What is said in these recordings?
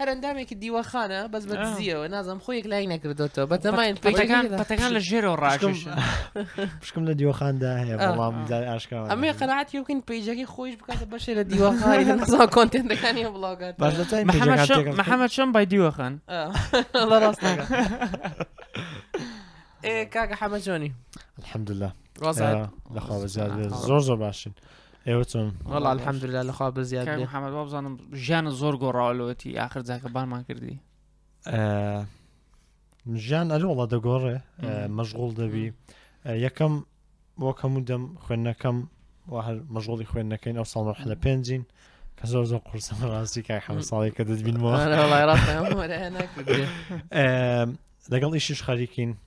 هەر ئەندامێکی دیوەخانە بەس بە دزیەوە نازم خۆ یەکلای نەکردێتەوە بەتەماین پەتەکان لە ژێرەوە ڕاژش پشکم لە دیوەخاندا هەیە بەڵام جار ئاشکاوە ئەمێ قەنات یوکن پیجەکەی خۆیش بکاتە بەشێ لە دیوەخانی لەزا کۆنتێنەکانی بڵاوگات محەممە چۆن بای دیوەخان ڕاست کاکە حەمە جۆنی الحمدلله ڕاست لەخوا بەزار زۆر زۆر باشن ئێوە چۆن وەڵا الحمدلله لە خوا بەزیاد کاک بێ محەممەد وا بزانم ژیانە زۆر گۆڕاوەلەوەتی ئاخر جاکە بانمان کردی ئە، ژیان ئەلۆ وڵا دەگۆڕێ ئە، مم. مەشغوڵ دەبی ئە، یەکەم وەک هەموو دەم خوێندنەکەم و هەر مەشغوڵی خوێندنەکەین ئەو ساڵ مەرحلە پێنجین کە زۆر زۆر قورسە ڕاستی کاک حەمە مم. ساڵێک کە دەتبینمەوە وەڵای ڕاستە هەموو وەرە ناکردێ ئە، لەگەڵ ئیشیش خەریکین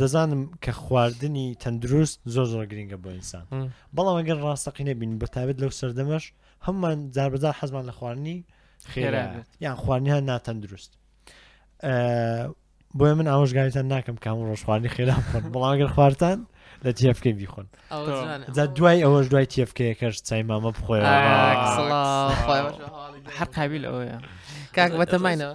دەزانم کە خواردنی تەندروست زۆر زۆر گرنگە بۆ ئینسان بەڵام ئەگەر ڕاستەقی نەبین بە تابێت لەو سەردەمەش هەممان جاربەجار حەزمان لە خواردنی خێرا یان خواردنیان ناتەندروست بۆیە من ئاوژگاریتان ناکەم کام و ڕۆژ خواردنی خێرا بخۆن بەڵام ئەگەر خواردتان لە تێفکەی بیخۆن جا دوای ئەوەش دوای تێفکەیەکەش چای مامە بخۆێ هەر قابل ئەوەیە کاک بەتەماینەوە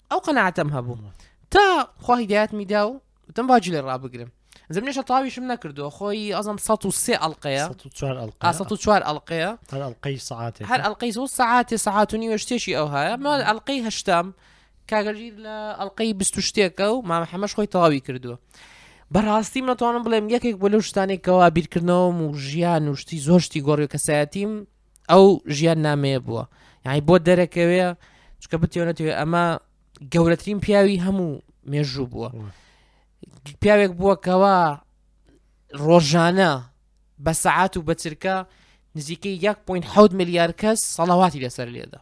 ئەو قەنەعەتەم هەبوو تا خوا هیدایەتمی دا و وتم با جلێ ڕابگرم زمنیشە تاویشم نەکردو خۆی ئەزم 1 ئەلقەیە 4 ئەلقەیە هەر ئەلقەی سعات هەر ئەلقەی زۆ سعاتی سعات و نیوە شتێکی ئەو هەیە مال ئەلقەی هەشتام کاگەژیر لە ئەلقەی بیست شتێکە و مامە حەمەش خۆی تەواوی کردووە بەڕاستی منەتوانم بڵێم یەکێک بۆ لەو شتانێکەوە بیرکردنەوە و ژیان و شتی زۆشتی گۆڕی و کەسایەتیم ئەو ژیان نامەیە بووە یعنی بۆ دەرەکەوێ چکە بتێنێتەوە ئەمە گەورەترین پیاوی هەموو مێژوو بووە پیاوێک بووە کەوا ڕۆژانە بە سەعات و بەچرکە نزیکەی 1.7 میلیار کەس سەڵاواتی لەسەر لێدا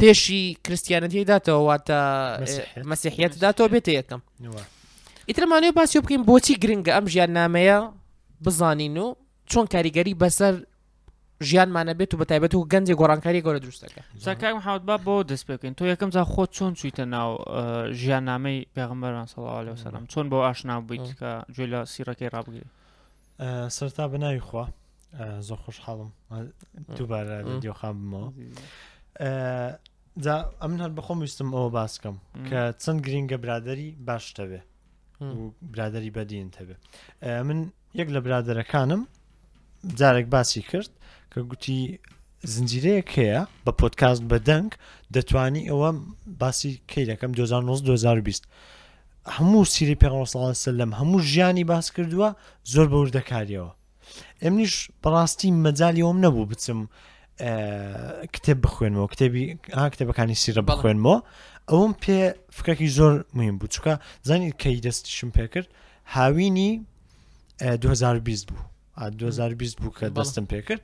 پێشی کریسیانەتی داتەوە واتە مەسیحەت داتەوە بێتە یەکەم ئیترمانێ باسی بکەین بۆچی گرنگە ئەم ژیان نامەیە بزانین و چۆن کاریگەری بەسەر ژیانمانە بێت و بە تایبەت و گەنجێک گۆڕانکاری گەورە دروستەکە زاکار محمد با بۆ دەست پێکەین تۆ یەکەم جا خۆت چۆن چویتە ناو ژیان نامەی پێغمبەران سەڵاو لەسەرم چۆن بۆ ئاشنا بوویت کە گوێ لە سیڕەکەی ڕابگری سەرتا بە ناوی خوا زۆر خۆشحاڵم دووبارە لە دیۆخان بمەوە جا ئەم هەر بەخۆم ویستم ئەوە باسکەم کە چەند گرینگە برادری باشتەوێ برادری بەدین هەبێ من یەک لە برادەرەکانم جارێک باسی کرد کە گوتی زنجیرەیەک هەیە بە پۆتکاست بە دەنگ دەتوانی ئەوە باسی کەی دەکەم 2009 2020 هەموو سیری پێغەمبەر صلی اللە علیە و سلم هەموو ژیانی باس کردووە زۆر بە وردەکاریەوە ئەمنیش بەڕاستی مەجالیەوەم نەبوو بچم کتێب بخوێنەوە کتێبی کتێبەکانی سیرە بخوێنمەوە ئەوم پێ فکرەکی زۆر مهم بوو چکە زانانی کەی دەستیشم پێ کرد هاوینی 2020 بوو 2020 بوو کە دەستم پێ کرد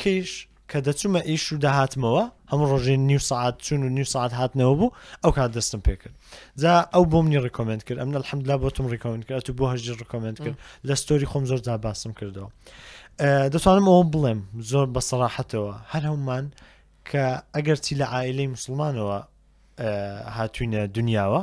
کەیش کە دەچوومە ئیش و دەهاتمەوە، هەموو ڕۆژێ نیو سەعات چوون و نیو سەعات هاتنەوە بوو، ئەو کات دەستم پێ کرد. جا ئەو بۆ منی ڕیکۆمێند کرد، ئەمن الحمدللە بۆتم ڕیکۆمێند کرد، ئەتوو بۆ هەژیر ڕیکۆمێند کرد، لە ستۆری خۆم زۆر جار باسم کردەوە. دەتوانم ئەوە بڵێم زۆر بە سەراحەتەوە هەر هەموومان کە ئەگەرچی لە عائیلەی موسڵمانەوە هاتووینە دنیاوە،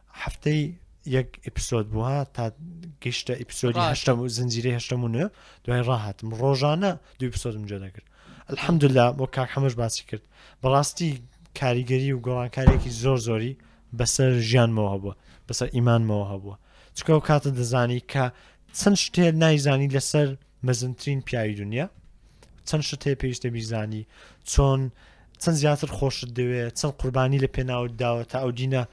هەفتەی یەک ئیپسۆد بووە تا گەشتە ئیپسۆدی هەشتم و زنجیرەی هەشتم و نوێ دوای ڕاهاتم ڕۆژانە دوو ئیپسۆدم جێ دەکرد الحەمدلا بۆ کاک حەمەش باسی کرد بەڕاستی کاریگەری و گۆڕانکارێکی زۆر زۆری بەسەر ژیانمەوە هەبووە بەسەر ئیمانمەوە هەبووە چکە و کاتە دەزانی کە چەند شتێ نایزانی لەسەر مەزنترین پیاوی دنیا چەند شت هەیە پێویستە بیزانی چۆن چەند زیاتر خۆشت دەوێت چەند قوربانی لە پێناوت داوە تا ئەو دینە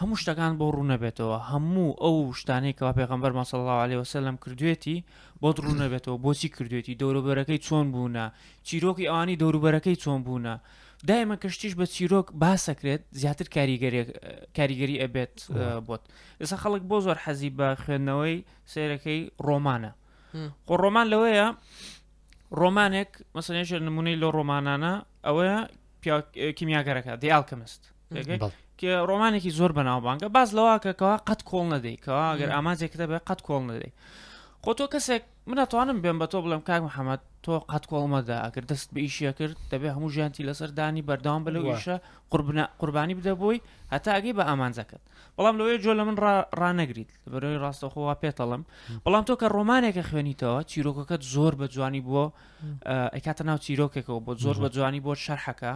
هەموو شتەکان بۆ ڕوونەبێتەوە هەموو ئەو شتانەی کەوا پێغمبەر ماسەڵاو عليه وسلم کردوێتی بۆ ڕوونەبێتەوە بۆچی کردوێتی دەوروبەرەکەی چۆن بوونە چیرۆکی ئەوانی دەوروبەرەکەی چۆن بوونە دایمە کەشتیش بە چیرۆک باسەکرێت زیاتر کاریگەری ئەبێت بۆت ئێستا خەڵک بۆ زۆر حەزی بە خوێندنەوەی سێرەکەی ڕۆمانە خۆ ڕۆمان لەوەیە ڕۆمانێک مەسەێژە نمونەی لە ڕۆمانانە ئەوەیە کیمیاگەرەکە دیالکەمست ڕۆمانێکی زۆر بەناوبانگە باز لەواکەکەەوە قەت کۆڵ نەدەیکەوە گەر ئامانجێک دەبێ قەت کۆڵ نەدەی خۆ تۆ کەسێک منەتوانم بێن بە تۆ بڵێم کاک محەممەد تۆ قەت کۆڵمەدا ئەگەر دەست بە ئیشە کرد دەبێ هەموو ژیانتی لەسەر دانی بەردەوام بە لەو ئیشە قوربنا قوربانی بدە بۆی هەتا ئەگەی بە ئامانجەکەت بەڵام لەوەیە جۆ لە من ڕانەگریت بەرەوەی ڕاستەخۆوا پێتەڵم بەڵام تۆ کە ڕۆمانێکە خوێنیتەوە چیرۆکەکەت زۆر بە جوانی بووە ئەکاتە ناو چیرۆکێکەوە بۆ زۆر بە جوانی بۆ شەرحەکە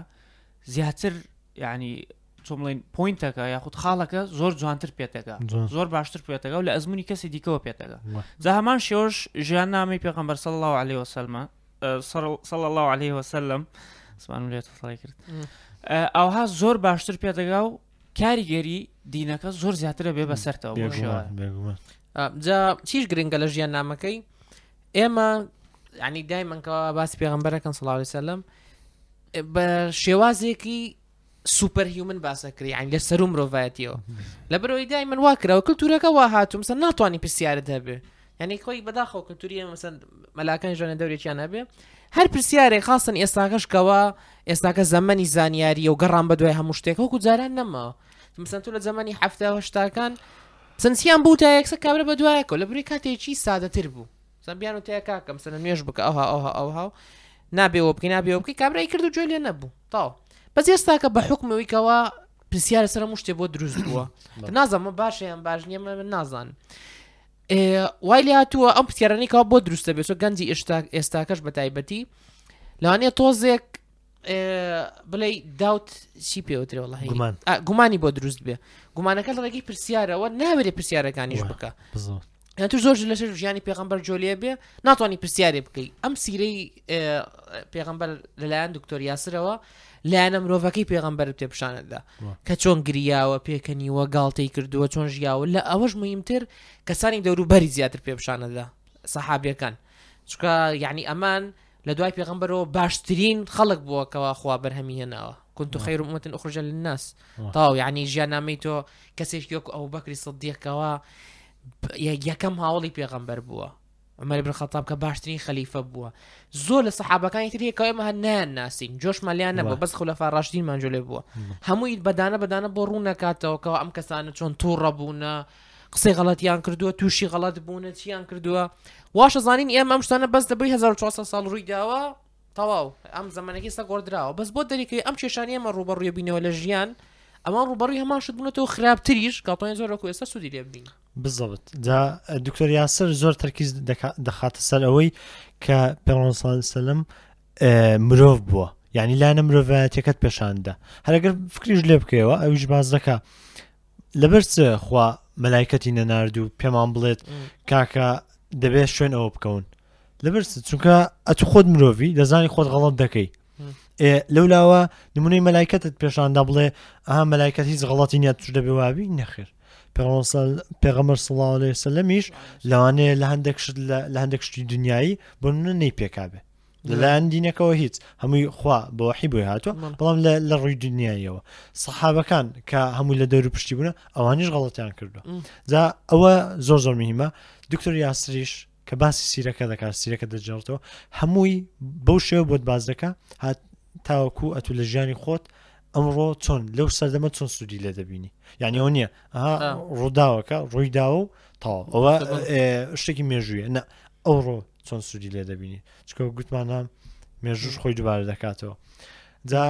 زیاتر یعنی چۆن بڵێن پوینتەکە یاخود خاڵەکە زۆر جوانتر پێتەکە زۆر باشتر پێتەکە و لە ئەزمموی کەسی دیکەوە پێتەکە جا هەمان شێوەش ژیان نامی پێغمبەر سەڵ الله عليه وسلمە سەڵ الله عليه وسلم سمان لێت فڵی کرد ئەوها زۆر باشتر پێدەگا و کاریگەری دینەکە زۆر زیاترە بێ بەسەرتەوە جا چیش گرنگە لە ژیان نامەکەی ئێمە ینی دایمەکەەوە باسی پێغمبەرەکەم سڵاوی سەلم بە شێوازێکی سوپەر هیومن باسەکری یان لە سەرو مرۆڤایەتیەوە لە بەرەوەی دای من وا کراوە کللتورەکە وا هاتوو مەسە ناتوانانی پرسیارت هەبێ ینی خۆی بەداخەوە کللتوری مەسە مەلاکان ژانە دەورێکیان هەبێ هەر پرسیارێک خاستن ئێستاکەشکەوە ئێستاکە زەمەنی زانیاریە و گەڕان بە دوای هەموو شتێک وەکو جاران نەما مەسەن تو لە زەمەنی هەفتەهشتاکان سنسیان بوو تا یەکسە کابرا بە دوایەکەوە لە بری کاتێکی سادەتر بوو مثلا بیان وتایە کاکە مثلا نوێژ بکە ئەوها ئەوها ئەوها و نابێ وە بکەی نابێ وە بکەی کابرای کرد و گوێ لێ نەبوو تاو بەس ئێستاکە بە حکمەوەی کەەوە پرسیارە سەر هەموو شتێ بۆ دروست بووە نازانمە باشیان باش نیە من نازان ئێ، وای لێ هاتووە ئەم پرسیارانێکەوە بۆ دروستە بێت و گەنجی ئێشتا ئێستاکەش بە تایبەتی لەوانەیە تۆزێک بڵێ داوت چی پێوترێ وڵ گومانی بۆ دروست بێ گومانەکە لە ڕێگەی پرسیارەوە ناوێ پرسیارەکانیش بکە یان تو زۆر لەسەر ژیانی پێغمبەر جۆلیە بێ ناتوانانی پرسیارێ بکەیت ئەم سیرەی پێغمبەر لەلایەن دکتۆر یاسرەوە لایەنە مرۆڤەکەی پێغمبەر تێ پیششانتدا کە چۆن گریاوە پێکەنیوە گاڵتەی کردووە چۆن ژیاوە لە ئەوەش مهمتر کەسانی دەوروبەری زیاتر پێ پیششانەدا سەحابەکان چکە یعنی ئەمان لە دوای پێغەمبەرەوە باشترین خەڵک بووە کەوا خوا بەرهەمی هێناوە كنت خير أمة أخرج للناس تاو یعنی ژیاننامەی تۆ کەسێک یۆک ئەو بەکری سەدیەکەوە یەکەم هاوڵی پێغەمبەر بووە عمر بن خطاب کە باشترین خەلیفە بووە زۆر لە سەحابەکانی تر هەیە کەمە نان ناسین جۆشمان لیان نەبوو بەس خولەفا ڕاشتینمان جۆلێ بووە هەمووی بەدانە بەدانە بۆ ڕوونەکاتەوە کەەوە ئەم کەسانە چۆن تووڕە بوونە قسەی غەڵەتیان کردووە تووشی غەڵەت بوونە چیان کردووە واشە زانین ئێمە ئەم شتانە بەس دەبی 1400 ساڵ ڕووی داوە تەواو ئەم زمانەکەی سە گۆدراوە بەس بۆ دەریکەی ئەم کێشانی ئەمە ڕوبە ڕوێبینەوە لە ژیان ئەمان ڕوبەڕی هەمان شت بوونەتەوە خراپتریش کاتۆین زۆر لەکو ئێستا سوودی لێ ببین بزەبت جا دکتۆر یاسر زۆر تەرکیز دەخاتە سەر ئەوەی کە پێسەلم مرۆڤ بووە یعنی لا نە مرۆڤایەتەکەت پێشاندا هەرگەر فکریش لێ بکەوە ئەوش باز دەکە لەبەر چ خوا مەلایکەتی نەنارد و پێمان بڵێت کاکە دەبێت شوێن ئەوە بکەون لەبەر چونکە ئەت خۆت مرۆڤی دەزانی خۆت غەڵت دەکەی لەو لاوە نمونەی مەلایکەتت پێشاندا بڵێ ئەها مەلایکەت هیچ غڵەتی نیە توش دەبێ وابی نەخێر پێغەمەر سڵاو لێ سەلەمیش لەوانەیە لە هەندێک لە هەندێک شتی دنیایی بۆ منە نەی پێکابێ لەلایەن دینەکەەوە هیچ هەمووی خوا بەوەحی بۆی هاتووە بەڵام لە ڕووی دنیایەوە سەحابەکان کە هەموو لە دەور پشتی بوون ئەوانیش غڵەتیان کردو جا ئەوە زۆر زۆر مهمە دکتۆر یاسریش کە باسی سیرەکە دەکات سیرەکە دەجێڵتەوە هەمووی بەو شێوە بۆت باز دەکە هات تاوەکو ئەتو لە ژیانی خۆت ئەمڕۆ چۆن لەو سەردەمە چۆن سوودی لێ دەبینی یعنی ئەو نییە ڕووداوەکە ڕوویداوە و تاوە ئەوە شتێکی مێژوویە نە ئەوڕۆ چۆن سوودی لێ دەبینی چکە گوتمان هەم مێژوش خۆی دوبارە دەکاتەوە جا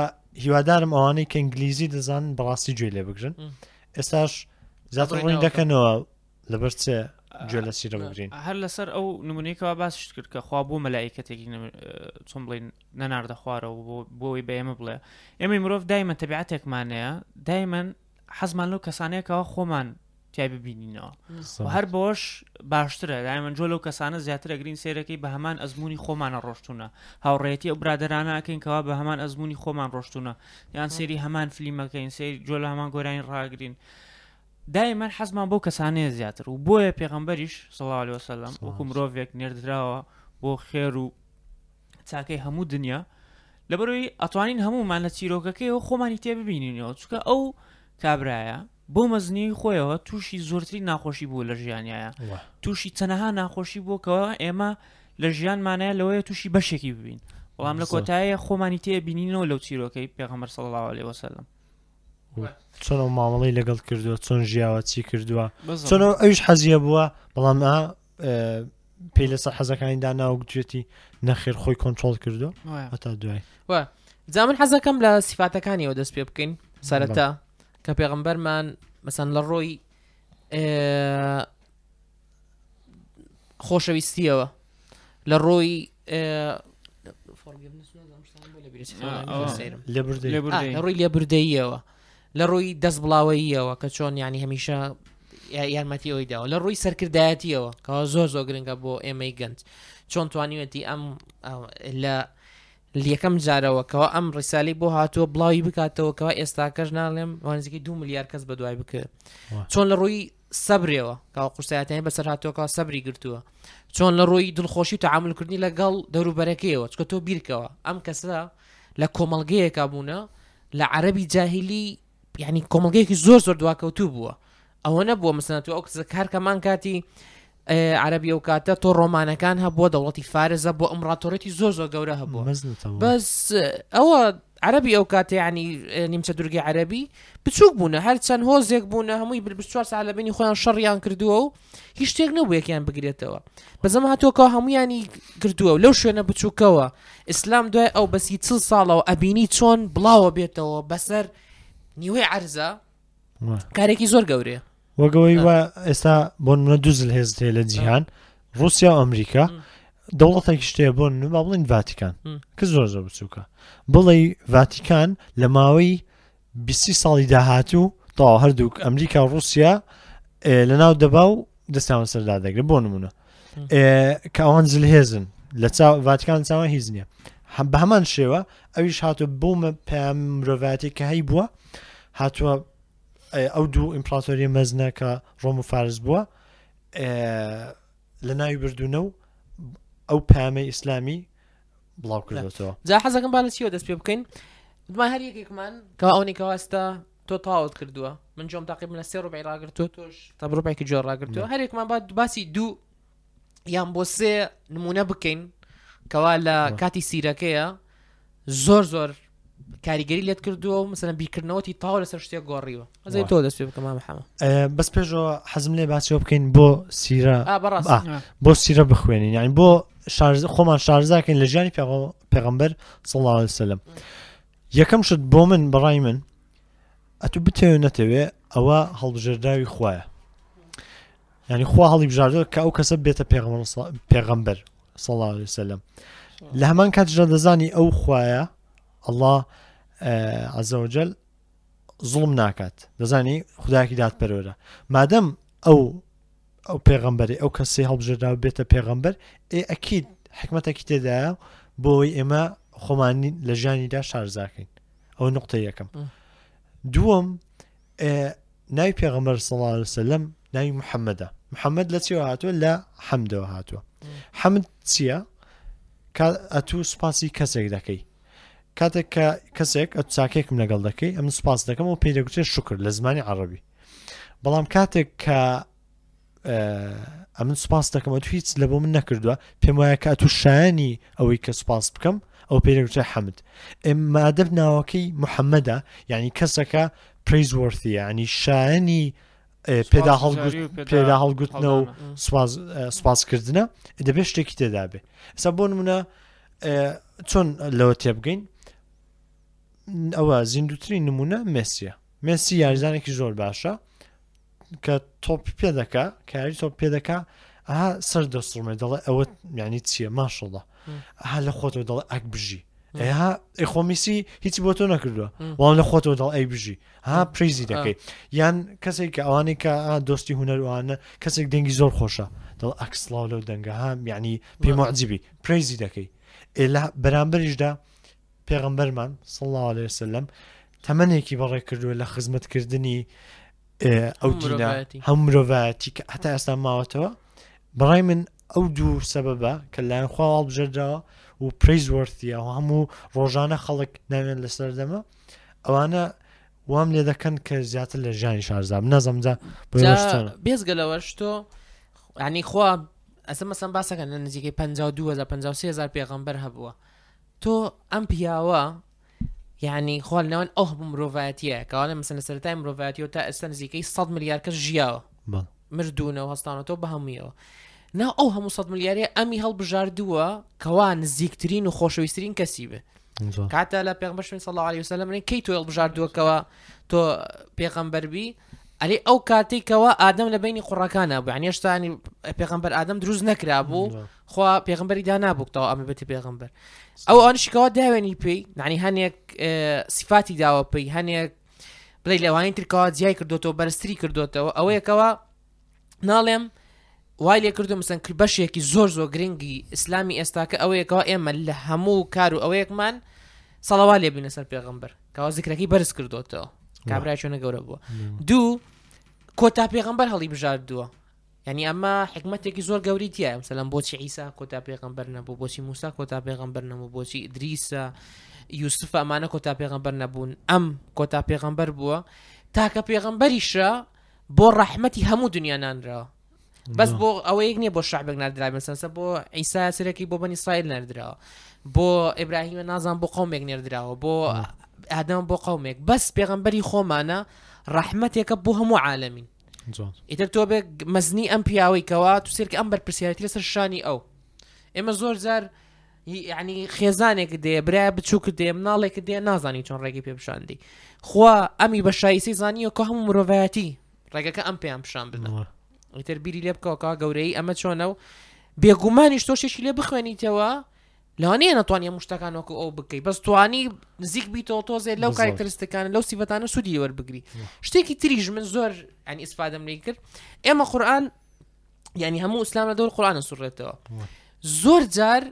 هیوادارم ئەوانەی کە ئینگلیزی دەزان بەڕاستی گوێ لێ بگرن ئێستاش زیاتر ڕووی دەکەنەوە لەبەر چێ گوێ لە سیرە بگرین هەر لەسەر ئەو نمونێکەوە باسشت کرد کە خوا بۆ مەلایکەتێکی چۆن بڵین نەناردە خوارەوە بۆی بە ئێمە بڵێ ئێمەی مرۆڤ دایمە تەبیعاتێکمانەیە دایمەن حەزمان لەو کەسانەیە کەوا خۆمان تای ببینینەوە و هەر بەوەش باشترە دایمەن جۆ لەو کەسانە زیاتر ئەگرین سێرەکەی بە هەمان ئەزمموی خۆمانە ڕۆشتونە هاوڕێتی ئەو برادرانەکەین کەوا بە هەمان ئەزمموی خۆمان ڕۆشتونە یان سێری هەمان فلیمەکەین سری جۆ لە هەمان گۆرانی ڕاگرین دایمەن حەزمان بۆ کەسانەیە زیاتر و بۆیە پێغمبەریش سڵاوسلام وەکو مرۆڤێک نێردراوە بۆ خێر و چاکەی هەموو دنیا لەبەرەوەی ئەتوانین هەموومان لە چیرۆکەکەیەوە خۆمانی تێ ببینینەوە چکە ئەو کابرایە بۆ مەزنی خۆیەوە تووشی زۆرتری ناخۆشی بوو لە ژیانایە تووشی چەنەها ناخۆشی بوو کەەوە ئێمە لە ژیانمانەیە لەوەیە تووشی بەشێکی ببین بەڵام لە کۆتایە خۆمانی تێ بینینەوە لەو چیرۆکەی پێغەمەر سەڵاوە لێ وەسەلم چۆن ئەو مامەڵی لەگەڵ کردووە چۆن ژیاوە چی کردووە چۆن ئەوش حەزیە بووە بەڵام پێی لەسەر حەزەکانی دا ناوگوێتی نەخێر خۆی کۆنتترۆل کردو هەتا دوای جا من حەزەکەم لە سیفاتەکانیەوە دەست پێ بکەین سەرەتا کە پێغمبەرمان مەسەن لە ڕۆی خۆشەویستیەوە لە ڕۆی ڕووی لێبوردەییەوە لە ڕووی دەست بڵاوەییەوە کە چۆن ینی هەمیشە یارمەتی ئەوی داوە لە ڕووی سەرکردایەتیەوە کەەوە زۆر زۆر گرنگە بۆ ئێمەی گەنج چۆن توانیوەتی ئەم لە یەکەم جارەوەکەەوە ئەم ڕیسالی بۆ هاتووە بڵاوی بکاتەوەکەەوە ئێستاکەش ناڵێم وانزیکی دو ملیار کەس بە دوای بکرێت چۆن لە ڕووی سەبرەوە کاوە قورسایەتیانی بەسەر هاتووە کاوە سەبری گرتووە چۆن لە ڕۆیی دڵخۆشی و تعاملکردنی لەگەڵ دەوروبەرەکەیەوە چکە تۆ بیرکەوە ئەم کەسە لە کۆمەلگەیەکە بوونە لە عەربی جاهلی یعنی کۆمەلگەیەکی زۆر زۆر دواکەوتوو بووە ئەوە نەبووە مەسەنەتو ئەو کەسە کارکەمان کاتی عەرەبی ئەوکاتە تۆ ڕۆمانەکان هەبووە دەوڵەتی فارس هەبووە ئەمڕاتۆرێتی زۆر زۆر گەورە هەبووە بەس ئەوە عەربی ئەو کاتیانی نیمچە دورگی عەربی بچووک بوونە هەر چەند هۆزێک بوونە هەمووی بربچوار سالەبینی خۆیان شەڕیان کردووە و هیچ شتێک نەبووەکیان بگرێتەوە بەزەم هاتۆکەەوە هەمویانی کردووە لەو شوێنە بچووکەوە ئیسلام دوای ئەو بەسی چل ساڵەوە ئەبینی چۆن بڵاوە بێتەوە بەسەر نیوەی عرزە کارێکی زۆر گەورەیە وەگەوەی وە ئێستا بۆ منە دوزل هێز هەیە لە جیهان رووسیا و ئەمریکا دەوڵەتێک شتێ بۆ نما بڵین ڤاتیکان کە زۆر زۆر بچووکە بڵێ ڤاتیکان لە ماوەی بیستی ساڵی داهاتوو تا هەردووک ئەمریکا و رووسیا لە ناو دەبا و دەستیان سەردا دەگرێت بۆ نمونە کاوان زلهێزن لە چاو ڤاتکان چاوان هیچ نییە هەم بە هەمان شێوە ئەویش هاتو بوومە پام مرۆڤاتی کە هەی بووە هاتووە ئەو دوو ئیمپراتۆری مەزنە کە ڕۆم و فارس بووە لە ناوی بردوونە و ئەو پامەی ئیسلامی بڵاو کردەوە جا حەزەکەم باە چیوە دەست پێ بکەین دوای هەر یەکێکمان کە ئەونی کەواستا تۆ تاوت کردووە من جۆم تاقیب لە سێ ڕبی ڕاگرتووە تۆش تا ڕبێکی جۆر ڕاگرتووە هەرێکمان با باسی دوو یان بۆ سێ نمونە بکەین کەوا لە کاتی سیرەکەیە زۆر زۆر کاریگەری لێت کردووە و مثلەن بیکردنەوەی تاو لەسەر شتێک گۆڕیوە ئەزای تۆ دەست پێ بکەمە محەمە بەس پێشەوە حەزم لێ باسیەوە بکەین بۆ سیرە بۆ سیرە بخوێنین یعنی بۆ خۆمان شارزاکەین لە ژیانی پێغەمبەر سڵاو سەلم. یەکەم شت بۆ من بەڕای من ئەتو بتەوێ نەتەوێ ئەوە هەڵبژێردراوی خویە ینی خوا هەڵی بژاردە کە ئەو کەسە بێتە پێغمە پێغەمبەر سەڵا سەلم لە هەمان کاتژە دەزانی ئەو خویە ئەله عزەوەجل زڵم ناکات دەزانی خداکی دادپەرۆرە مادەم ئەو ئەو پێغەمبەری ئەو کەسی هەڵبژێراو بێتە پێغەمبەر ئێ ئەکیید حکمەتێکی تێدایە بۆی ئێمە خۆمانی لە ژیانیدا شارزاکەین ئەو نقطە یەکەم دووەم ناوی پێغەمبەر سەڵسەلم ناوی محەممەدا محەممەد لە چێوە هاتووە لە حەمدەوە هاتووە حەمد چییە ئەتوو سوپاسی کەسێک دەکەی کاتێک کە کەسێک ئە چاکێکم لەگەڵ دەکەی ئەم سوپاس دەکەم و پێدەگوتێت شکر لە زمانی عربی بەڵام کاتێک کە ئەمن سوپاس دەکەم ئەو هیچ لە بۆ من نەکردووە پێم وایە کە ئەتو شایانی ئەوەی کە سوپاس بکەم ئەو پێرەوتە حەمد ئێمادەب ناوەکەی محەممەدا یعنی کەسەکە پریزوەرتیە ینی شایانی پێدا هەڵگرت پێدا هەڵگرتنە و سوپاسکردە دەبێت شتێکی تێدابێ ئستا بۆ منە چۆن لەوە تێبگەین ئەوە زیندوترین نمونە مسیە مێسی یاریزانێکی زۆر باشە کە تۆپ پێدەکا کاری تۆپ پێدەکا ئەها سەر دەسڕمێ دەڵێ ئەوە ینی چییە ماشەڵە ئەها لە خۆتەوە دەڵێ ئەک بژی ئەها ئەخۆمیسی هیچی بۆ تۆ نەکردووە وان لە خۆتەوە دەڵ ئەی بژی ها پریزی دەکەیت یان کەسێک کە ئەوانەی کە دۆستی هوەروانە کەسێک دەنگی زۆر خۆشە دڵ ئەکسلااو لەو دەنگە هاام یعنی پێمەجیبی پریزی دەکەی ئێلا بەرامبەریشدا پێغەمبەرمان، صلی اللە علیە وسلم، تەمەنێکی بەڕێ کردووە لە خزمەتکردنی ئەو دینە هەم مرۆڤایەتی کە هەتا ئێستا ماوەتەوە بەڕای من ئەو دوو سەبەبە کە لایەن خوا هەڵبژێردراوە و پرەیز وەرتە و هەموو ڕۆژانە خەڵک ناوێن لەسەر دەمە ئەوانە وام لێ دەکەن کە زیاتر لە ژانی شارزاب نەزەمجا بێزگە لەوەش تۆ عنی خوا ئەسە مەسم باسەکە نزیکەی 5 2053 پێغمبەر هەبووە تۆ ئەم پیاوە یعنی خۆ لەوان ئەو هەبوو مرۆڤایەتیە کەواڵێ مەسەن لە سەرای مرۆڤایەتی و تا ئێستا نزیکەی 100 ملیار کەس ژیاوە مردوونەوە هەستانەوە بە هەمویەوە ناو ئەو هەموو سە ملیارە ئەمی هەڵبژاردووە کەوا نزیکترین و خۆشەویستترین کەسی بێ کاتە لە پێغمبەشن سەڵ علی وسلمنی کەی تۆ هەڵبژاردووەکەوە تۆ پێغەمبەربی ئەلی ئەو کاتێکەوە ئادەم لە بینی قوڕەکانە بەعنێشتانی پێغمبەر ئادەم دروست نەکرا بوو خوا پێغمبەری دا نابووتەوە ئەمە بێتی پێغمبەر ئەو ئەوانشی کەوا داوێنی پێی نانی هەنێک سیفاتی داوە پێی هەنێک بڵێ لەوانی ترکەوە جیای کردوێتەوە بەرزتری کردوێتەوە ئەوەیەکەوە ناڵێم وای لێ کردو مسن کرد بەشێکی زۆر زۆر گرنگی ئیسلامی ئێستاکە ئەوەیەکەوە ئێمە لە هەموو کار و ئەوەیەکمان سەڵەوا لێ بینە سەر پێغمبەر کەوا زیکرەکەی بەرز کردوێتەوە کابرای چۆنە گەورە بووە دوو کۆتا پێغمبەر هەڵی بژاردووە یانی ئەمە حیکمەتێکی زۆر گەوری تیایە مثلەن بۆچی عیسا کۆتا پێغمبەر نەبوو بۆچی موسا کۆتا پێغمبەر نەبوو بۆچی ئیدریسە یوسف ئەمانە کۆتا پێغمبەر نەبوون ئەم کۆتا پێغمبەر بووە تاکە پێغمبەریشە بۆ ڕەحمەتی هەموو دنیا نانراوە بەس بۆ ئەوەیەک نییە بۆ شعبێک نردرا مەسەسە بۆ ئیسا سرەکی بۆ بەنی سایل نردراوە بۆ ئبراهیمە نازان بۆ قومێک نردراوە بۆ ئادەم بۆ قومێک بەس پێغمبەری خۆمانە ڕەحمەتێکە بۆ هەموو عاالمین ئیتر تۆ بێ مەزنی ئەم پیاوەی کەوا تو سێرکە ئەم بەرپسیارەتی لەسەر شانی ئەو ئێمە زۆر جار ینی خێزانێک دێ برا بچووک دێ مناڵێک دێ نازانی چۆن ڕێگەی پێ پیشاندی خوا ئەمی بە شایسی زانیە کە هەموو مرۆڤایەتی ڕێگەکە ئەم پێیان پیشان بدەوە ئیتر بیری لێ بکەوەکە گەورەی ئەمە چۆنە و بێگومانیش تۆشێکی لێ بخوێنیتەوە لەوە نیە نەتوانی هەموو شتەکان وەکو ئەو بکەیت بەس توانی نزیک بیتەوە تۆزێ لەو بزۆ. کارکتەرستەکان لەو سیفەتانە سوودی لێ وەربگری شتێکی تریش من زۆر ئەنی ئیسفادەم لی کرد ئێمە قورآن یعنی هەموو ئسلام لە دەور قورآانە سوڕێتەوە زۆر جار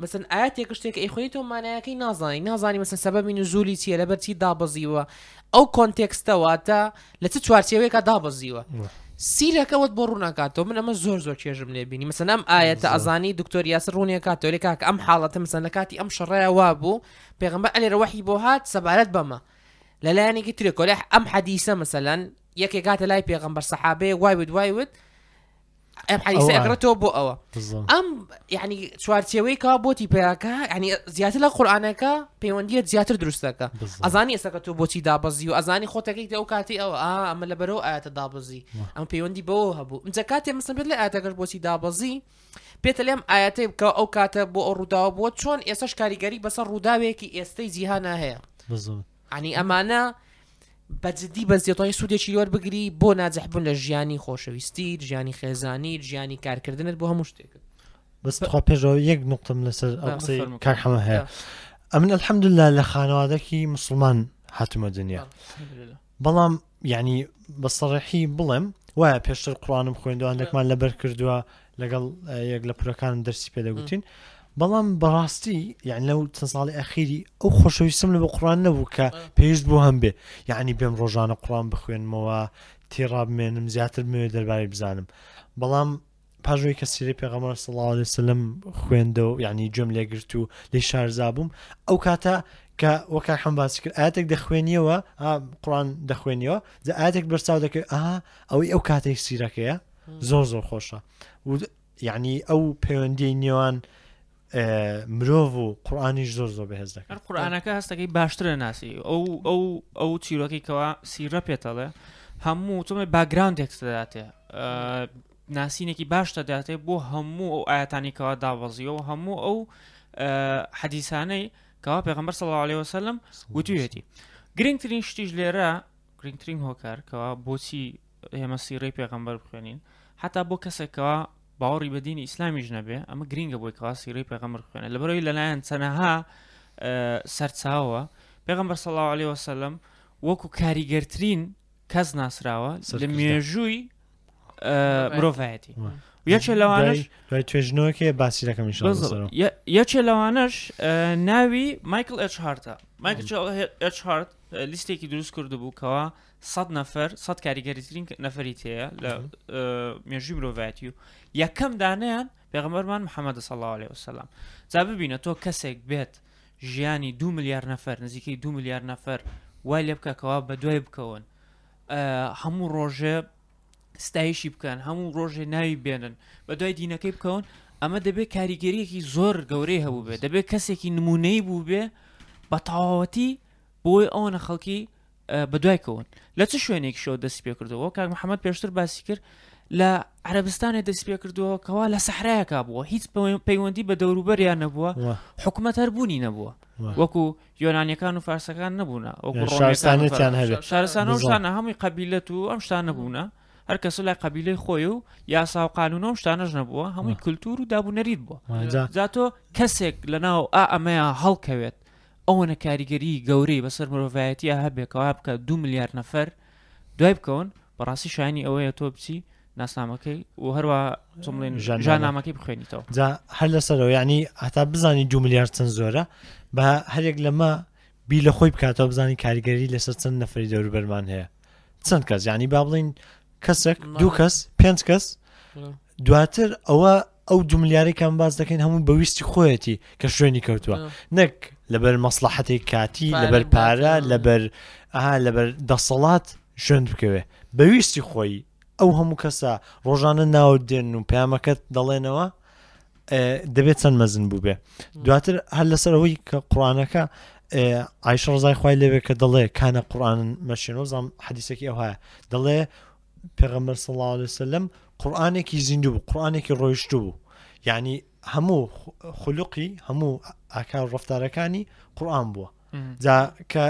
مثل ئاەتێک شتێک ئەیخۆی تۆ مانایەکەی نازانی نازانی مەسە سەبەبی نزولی چیە لەبەر چی دابەزیوە ئەو کۆنتێکستەوە تا لە چ چوارچێوەیەکە دابەزیوە سیرەکەوت بۆ ڕووناکاتەوە من ئەمە زۆر زۆر چێژم لێ بینی مەسەن ئەم ئاەتە ئەزانی دکتۆر یاسە ڕوونیە کاتۆری کاک ئەم حاڵەتە مەسەن لە کاتی ئەم شەڕەیە وا بوو پێغمبە ئەلێرە وەحی بۆ هات سەبارەت بەمە لە لایەنێکی ترێکۆلح ئەم حەدیسە مەسەەن یەکێکاتە لای پێغمبەر سەحابێ وایوت وایوت ئەگرێتەوە بۆ ئەوە ئەم ینی چوارچێوەیکەوە بۆتی پیاکە ینی زیاتر لە قورآانەکە پەیوەندیت زیاتر دروستەکە ئەزانی ئێسەکە تۆ بۆچی دابەزی و ئەزانی خۆتەکەیت ئەو کاتی ئەو ئەمە لە بەرەو ئاەتە دابزی ئەم پەیوەندی بەوە هەبوو ئەجا کاتێ مەسم بێت لە ئاەتەکەش بۆچی دابەزی پێتە لێم ئاەتی بکە ئەو کاتە بۆ ئەو ڕووداوە بووە چۆن ئێسش کاریگەری بەسەر ڕووداوێکی ئێستەی جیهانە هەیە یانی ئەمانە بە جدی بەس دەتوانی سوودێکی لێ وەربگری بۆ ناجح بوون لە ژیانی خۆشەویستیت، ژیانی خێزانیت، ژیانی کارکردنت بۆ هەموو شتێکت. بەس تخوا پێشەوە یەک نقطەم لەسەر ئەو قسەی فەرموو. کاک حەمە هەیە ئەمن الحمدللە لە خانەوادەکی مسلمان هاتمە دنیا بەڵام یعنی بە سەڕەحی بڵێم وایە پێشتر قڕانم خوێندوانێکمان لەبەر کردووە لەگەڵ یەک لە پرەکانم دەرسی پێدەگوتین بەڵام بەڕاستی یان لەو چەند ساڵی ئەخیری ئەو خۆشەویستم لە بە قڕان نەبوو کە پێویست بۆ هەم بێ یعنی بێم ڕۆژانە قڕان بخوێنمەوە تێڕابمێنم زیاتر بمێ دەربارەی بزانم بەڵام پاژوی کە سیری پێغەمەر صلی اللە علیه وسلم خوێندە و یعنی گوێم لێگرت و لی شارزابووم ئەو کاتە کە وەکە حەم باسی کرد ئاتێک دەخوێنیەوە قڕان دەخوێنیەوە جە ئاتێک بەرچاو دەکرد ئەها ئەوەی ئەو کاتێک سیرەکەیە زۆر زۆر خۆشە یعنی ئەو پەیوەندی نێوان مرۆڤ و قورآانیش زۆر زۆر بەهێز دەکەن قورآانەکە هەستەکەی باشترە ناسی ئەو ئەو ئەو چیرۆکی کەوا سیرە پێتەڵێ هەموو تۆمە باگراند تێکستداتێ ناسینێکی باش دەداتێ بۆ هەموو ئەو ئاەتانی کەوا دابەزیەوە هەموو ئەو حەدیسانەی کەوا پێغمبەر سەڵ عليه وسلم وتوێتی گرنگترین شتیش لێرە گرنگترین هۆکار کەوا بۆچی ئێمە سیڕەی پێغەمبەر بخوێنین حتا بۆ کەسێک کەوا باوەڕی بە دینی ئیسلامیش نەبێ ئەمە گرینگە بۆی کەوا سیڕەی پێغەمبەر بخوێنێت لەبەرەوەی لەلایەن چەنەها سەرچاوە پێغەمبەر سەڵاو عليه وسلم وەکو کاریگەرترین کەس ناسراوە لە مێژووی مرۆڤایەتی یەکێ لەوانش توێژنەوەکێ باسی دەکەم یەکێ لەوانش ناوی مایکل ئەچهارتە مایکل ئەچهارت لیستێکی دروست کرد بووکەوە سەد نەفەر سەد کاریگەریترین نەفری تەیە لە مێژوی مرۆڤایەتی و یەکەم دانیان پێغمەرمان محەممەد سەڵا عليه وسلام جا ببینە تۆ کەسێک بێت ژیانی دو ملیار نەفەر نزیکەی دو ملیار نەفەر وای لێ بکەکەوا بە دوای بکەون هەموو ڕۆژێ ستایشی بکەن هەموو ڕۆژێ ناوی بێنن بە دوای دینەکەی بکەون ئەمە دەبێت کاریگەریەکی زۆر گەورەی هەبوو بێت دەبێت کەسێکی نمونەی بوو بێ بە تەواوەتی بۆی ئەوەنە خەڵکی بەدوای کەون لە چ شوێنێکیشەوە دەستی پێکردەوە کاک محەممەد پێشتر باسی کرد لە عربستانێ دەست پێ کردووە کەوا لە سەحراەکە بووە هیچ پەیوەندی بە دەوروبەریان نەبووە حکوومەت هەر بوونی نەبووە وەکو یۆنانیەکان و فارسەکان نەبووە وەکو شارستانێتیان هەبێت شارستانەشانە هەمووی قبیلەت و ئەم شتان نەبوونە هەر کەس لای قبیلەی خۆی و یاسا و قانونەوە شتانەش نەبووە هەمووی کللتور و دابوونەریت بووە جاتۆ کەسێک لە ناو ئا ئەمەیە هەڵکەوێت ئەوەنە کاریگەریی گەورەی بەسەر مرۆڤایەتییا هەبێ کە وا بکا دوو ملیار نەفەر دوای بکەون، بەڕاستی شایەنی ئەوەیە تۆ بچی ناسنامەکەی و هەروا چۆن بڵێن ژاننامە. ژاننامەکەی بخوێنیتەوە. جا هەر لەسەرەوە یعنی هەتا بزانی دوو ملیار چەند زۆرە بە هەرێک لەمە بی لە خۆی بکاتەوە بزانین کاریگەری لەسەر چەند نەفری دەوروبەرمان هەیە چەند کەس یعنی با بڵین کەسێک دوو کەس پێنج کەس دواتر ئەوە ئەو دو ملیارەی کە ئەمە باس دەکەین هەموو بە ویستی خۆیەتی کە شوێنی کەوتووە آه. نەک لەبەر مەسلحەتێک کاتی پارە لەبەر پارە دەکەن. لەبەر ئەها لەبەر دەسەڵات شوێن بکەوێ بە ویستی خۆی ئەو هەموو کەسە ڕۆژانە ناوت دێن و پامەکەت دەڵێنەوە ئێ، دەبێت چەند مەزن بوو بێ دواتر هەر لەسەر ئەوەی کە قڕانەکە ئایش ڕزای خی لەوێ کە دەڵێ کانە قڕان مەشێن وزانام حەدیسێکی ئەوهایە دەڵێ پێغەمبەر صلی اللە علیە وسلم قورآانێکی زیندوو بوو قورآانێکی ڕۆیشتوو بوو یعنی هەموو خولقی هەموو ئاکار ڕفتارەکانی قورآان بووە جا کە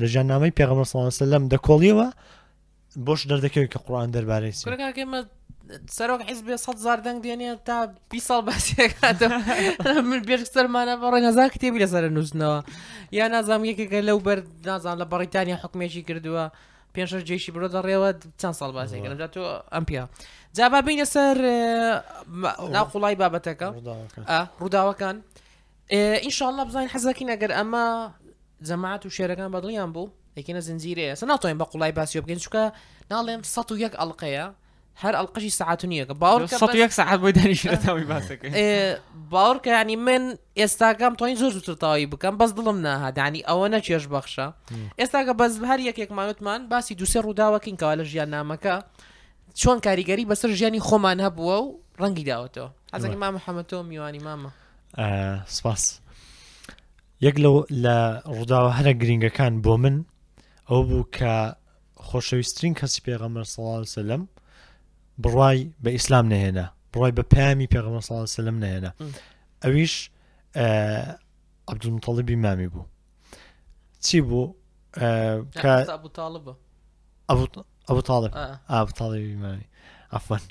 لە ژاننامەی پێغەمە سڵسە لەم دەکۆڵیەوە بۆش دەردەکەوێت کە قڕان دەربارەی سەرکەمە سەرۆک حیز بێ سە زار دەنگ دێنێ تا بی ساڵ باسیەکاتەوە من بێژ سەرمانە بەڕێ نەزان کتێبی لەسەر نووسنەوە یا نازام یەکێکە لەو بەر نازان لە بەڕیتانیا حکومێکی کردووە پێنج شەش جێشی برۆ دەڕێوە چەند ساڵ بازێ گەرم جا تۆ ئەم پیا جا با بینە سەر ناخڵای بابەتەکە ڕووداوەکان ئینشاالله بزانین حەزەکەین ئەگەر ئەمە جەماعات و شێرەکان بەدڵیان بوو یەکێنە زنجیرەیە سە ناتوانین بە قوڵای باسی بکەین چکە ناڵێم 101 ئەڵلقەیە هەر ئەڵقەشی سەعات و نییەکە باوەڕکە سەد و بەس یەک سەعات بۆی دانیشتە تاوی باسەکەی ئێ، باوەڕکە ینی من ئێستاگەم توانین زۆر زووتر تەواوی بکەم بەس دڵم ناهات ینی ئەوە نەچێش بەخشە ئێستاگە بەس هەر یەکێکمانوتمان باسی دووسێ ڕووداوەکەین کەوا لە ژیان نامەکە چۆن کاریگەری بەسەر ژیانی خۆمان هەبووە و ڕەنگی داوەتەوە حەزەکە مامە حەمەتۆ میوانی مامە آه، سپاس یەک لەو لە ڕووداوە هەرە گرنگەکان بۆ من ئەو بوو کە خۆشەویسترین کەسی پێغەمبەر صلی الله علیه و سلم بڕوای بە ئیسلام نەهێنا بڕوای بە پامی پێغەمبەر صلی الله علیه و سلم نەهێنا ئەویش عبدالمطلبی مامی بوو چی بوو ئەبوو تاڵب ئابتاڵبی مامی ئەفەن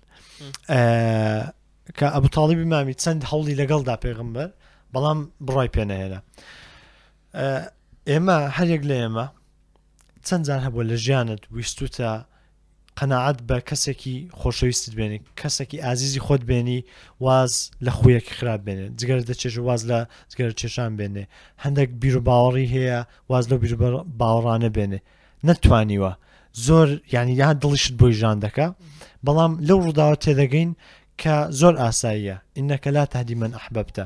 کە ئەبوو تاڵبی مامی چەند هەوڵی لەگەڵدا پێغمبەر بەڵام بڕای پێنەهێنا ئێمە هەرێک لە ئێمە چەند جار هەبووە لە ژیانت ویستوتە قەنەعەت بە کەسێکی خۆشەویستت بێنی کەسێکی ئازیزی خۆت بێنی واز لە خویەکی خراپ بێنێ جگەر دەچێژ واز لە جگەر چێشان بێنێ هەندێک بیر و باوەڕی هەیە واز لە بیر باوەڕانە بێنێ نەتوانیوە زۆر ینی یا دڵیشت بۆی ژان دەکە بەڵام لەو ڕووداوە تێدەگەین کە زۆر ئاساییە ئینەکە لا تهدی من ئەحبەبتە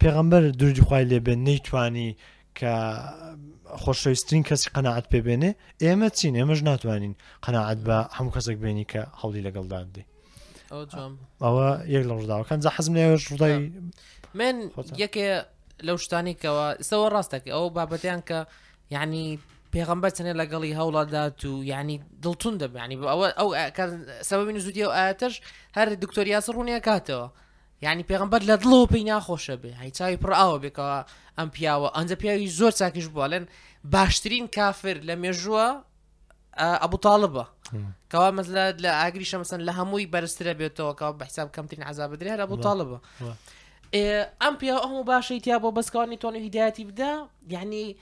پێغەمبەر درودی خوای لێبێ نەیتوانی کە خۆشەویستترین کەسی قەنەعات پێ بێنێ ئێمە چین ئێمەش ناتوانین قەنەعات بە هەموو کەسێک بێنی کە هەڵی لەگەڵدا بدەین ئەوە یەک لە ڕووداوەکان جا حەزم لەوێش ڕوودای من یەکێ لەو شتانی کەەوە ئستەوە ڕاستەکە ئەو بابەتیان کە یعنی پێغمبەر چنێ لەگەڵی هەوڵدات و ینی دڵتون دەبیانی بۆ ئەوە ئەو سەبین زودی و ئاتش هەر دکتۆریاس ڕوونیە کاتەوە یانی پێغەمبەر لە دڵەوە پێی ناخۆشە بێ هەی چاوی پڕ ئاوە بێ کەوا ئەم پیاوە ئەنجە پیاوی زۆر چاکیش بووە لەن باشترین کافر لە مێژووە ئەبوو تاالبە کەوا مەزلا لە ئاگری شەمەسن لە هەمووی بەرزترە بێتەوە کە بە حساب کەمترین عذاب بدرێ هەر ئەبوو تاالبە ئەم پیا ئەم و باشی تیا بۆ بەسکانی تۆنی هیدایەتی بدا یعنی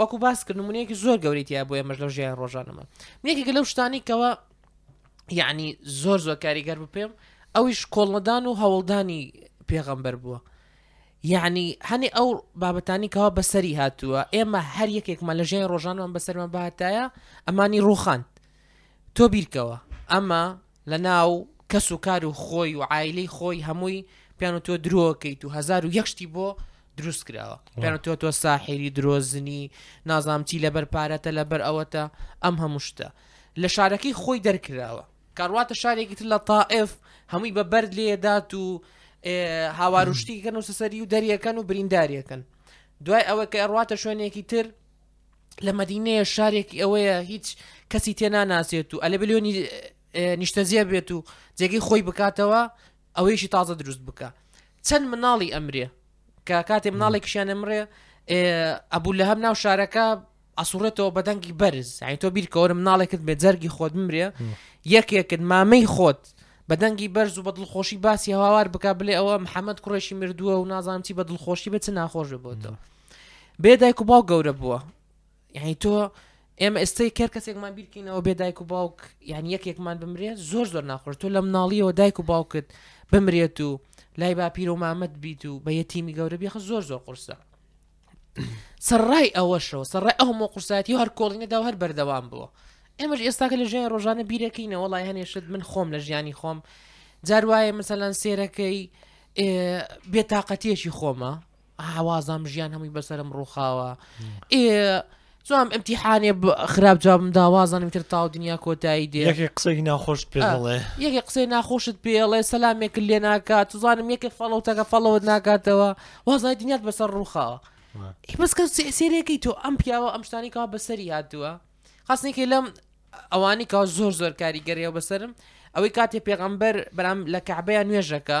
وەکو باس کرد منێکی زۆر گەوریتیا بۆ ئێمەش لە ژیان ڕۆژانەمە منێکی گە لەو شتانی کەەوە یعنی زۆر زۆر کاریگەر بوو پێم ئەویش کۆڵنەدان و هەوڵدانی پێغەمبەر بووە یعنی هەنێ ئەو بابەتانی کەوا بەسەری هاتووە ئێمە هەر یەکێکمان لە ژێن ڕۆژانمان بەسەرمان باتایە ئەمانی ڕوخاند تۆ بیرکەوە ئەمە لە ناو کەس و کار و خۆی و عیلی خۆی هەمووی پیان و تۆ درۆکەیت و هزار و یەشتی بۆ دروست کراوە پیان تۆ تۆ ساحێری درۆزنی نازام چی لەبەر پارەتە لەبەر ئەوەتە ئەم هەموو شتە لە شارەکەی خۆی دەرکراوە. کە ڕواتە شارێکی تر لە تائف هەمووی بە بەرد لێدات و هاواروشتیکەن و سەسەری و دەریەکەن و برینداریەکەن دوای ئەوە کە ئەڕواتە شوێنێکی تر لە مدینەیە شارێکی ئەوەیە هیچ کەسی تێناناسێت و ئەلە بلیۆنی نیشتەجێ بێت و جێگەی خۆی بکاتەوە ئەوەیشی تازە دروست بکە چەند مناڵی ئەمرێ کە کاتێ مناڵێکیشیان ئەمرێ ئەبوو لە هەم ناو شارەکە ئەسوڕێتەوە بە دەنگی بەرز یانی تۆ بیرکەوەرە مناڵێکت بێ جەرگی خۆت بمرێ یەکێکت مامەی خۆت بە دەنگی بەرز و بە دڵخۆشی باسی هاوار بک بلێ ئەوە محەممەد کوڕێکی مردووە و نازانام چی بە دڵخۆشی بە چ ناخۆش بۆتەوە بێ دایک و باو گەورە بووە یعنی تۆ ئێمە ئێستای کەر کەسێکمان بیرکەینەوە بێ دایک و باوک یان یەکێکمان بمرێ زۆر زۆر ناخۆش تۆ لە مناڵیەوە دایک و باوکت بمرێت و لای باپیرە و مامەت بیت و بە یەتیمی گەورە بیخە زۆر زۆر قرسە سەرڕای ئەوەشەوە سەرڕای ئەو هەموو قورسایەتی و هەر کۆڵینەدا و هەر بەردەوام بووە ئێمەش ئێستاکە لە ژیان ڕۆژانە بیرەکەینەوە لای هەنێشت من خۆم لە ژیانی خۆم جار وایە مثلەن سێرەکەی بێتاقەتێکی خۆمە هاوازام ژیان هەمووی بەسرم ڕووخاوە زۆ ئەم امتحانێ خراپ جوابم دا وازانم تر تاو دنیا کۆتایی دێ یەکێک قسەی ناخۆشت پێ دەڵێ یەکێک قسەی ناخۆشت پێڵێ سەلامێکت لێ ناکات توزانم یەکێک فەڵەوتەکە فەڵەوت ناکاتەوە وازای دنیات بەسەر ڕووخاوە وە. ئی بەس کە سێ- سێرێکی تۆ ئەم پیاوە ئەم شتانی کەوا بەسەری هاتووە خاستێکی لەم ئەوانی کەوا زۆر زۆر کاریگەریەوە بەسەرم ئەوەی کاتێ پێغەمبەر بەرام لە کەعبەیە نوێژەکە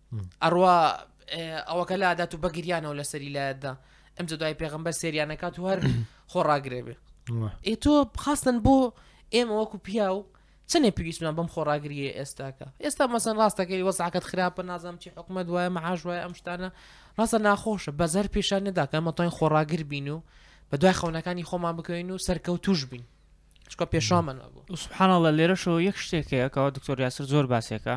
ئەڕوا ئەوەکە لادات و بەگریانەوە لە سەری لایەتدا ئەمجە دوای پێغمبەر سریانەکات و هەر خۆڕاگرێ بێ ئێ تۆ خاستن بۆ ئێمە وەکو پیا و چەندێ پێویستمان بەم خۆڕاگریە ئێستاکە ئێستا مەسەن ڕاستەکەی وەزعکەت خراپە نازانم چی حکومت وایە مەعاش وایە ئەم شتانە ڕاستە ناخۆشە بەزەر پیشان نەداکەمەتوانین خۆڕاگر بین و بە دوای خەونەکانی خۆمان بکەین و سەرکەوتوش بین چکە پێشامان سبحان الله لێرەشەوە یەک شتێکەیە کەەوە دکتۆر یاسر زۆر باسێکە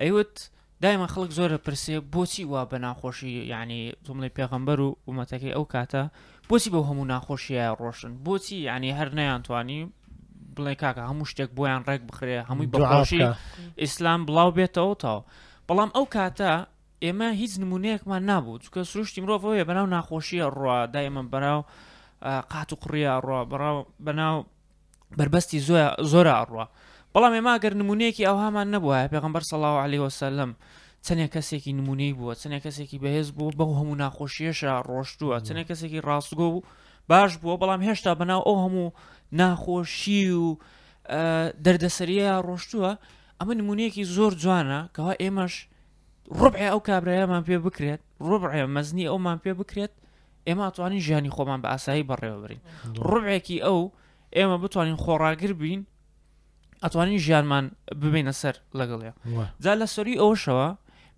ئەیوت دایمە خەڵک زۆرە پرسێ بۆچی وا بە ناخۆشی ینی جمڵی پێغەمبەر و ومەتەکەی ئەو کاتە بۆچی بە هەموو ناخۆشیە ڕۆشن بۆچی ینی هەر نەیانتوانی بڵێ کاکە هەموو شتێک بۆیان ڕێک بخرێ هەمووی بەڕاشی ئیسلام بڵاو بێتەوە تاو بەڵام ئەو کاتە ئێمە هیچ نمونەیەکمان نابوو چکە سروشتی مرۆڤ هەیە بەناو ناخۆشیە ڕوا دایمە بەناو قات و قڕیا ڕوا بەڕاو بەناو بربەستی زۆر زۆر ئەڕوە بەڵام ئێمە گەر نمونەیەکی ئەوهامان نەبووە پێغمبەر سەڵاو علی وسلم چەندێک کەسێکی نمونەی بووە چەندێک کەسێکی بەهێز بوو بەو هەموو ناخۆشیێشە ڕۆشتووە چەندێک کەسێکی ڕاستگۆ بوو باش بووە بەڵام هێشتا بەناو ئەو هەموو ناخۆشی و دەردەسەریە ڕۆشتووە ئەمە نمونەیەکی زۆر جوانە کەوا ئێمەش ڕبعێ ئەو کابرایەمان پێ بکرێت ڕبعێ مەزنی ئەومان پێ بکرێت ئێمە توانین ژیانی خۆمان بە ئاسایی بەڕێوەبرین ڕبعێکی ئەو ئێمە بتوانین خۆڕاگر بین ئەتوانین ژیانمان ببینە سەر لەگەڵێ جا لە سەری ئەوشەوە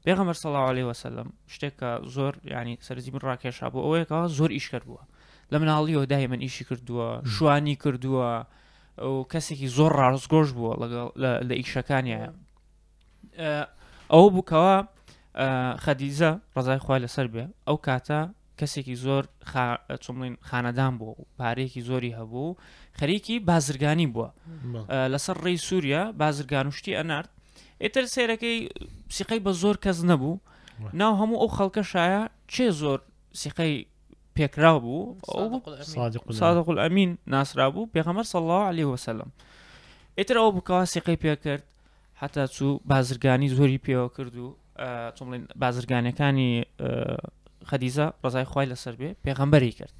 پێغەمەر سەڵاو عليه وسلم شتێکە زۆر ینی سەرزی من ڕاکێشا بۆ ئەوەیەکەوە زۆر ئیشکرد بووە لە مناڵیەوە دای من ئیشی کردووە شوانی کردووە و کەسێکی زۆر ڕاستگۆش بووە لەگەڵ لە ئیشەکانیان ئەوە بوو کەوا خەدیجە ڕزای خوا لەسەر بێ ئەو کاتە کەسێکی زۆر چڵین خانەدان بوو پارێکی زۆری هەبوو خەریکی بازرگانی بووە لەسەر ڕێی سووریا بازرگان و شتی ئەنارد ئێتر سێرەکەی سیقەی بە زۆر کەس نەبوو ناو هەموو ئەو خەڵکە شایە چێ زۆر سیقەی پێکرا بوو سادقل ئەمین ناسرا بوو پێغەمەر سەڵ عليه وسلم ئێتر ئەو بکەوا سیقەی پێکرد هەتا چوو بازرگانی زۆری پێوە کرد و چۆن بڵێن بازرگانەکانی خەدیزە ڕزای خی لەسەر بێ پێغەمبەری کرد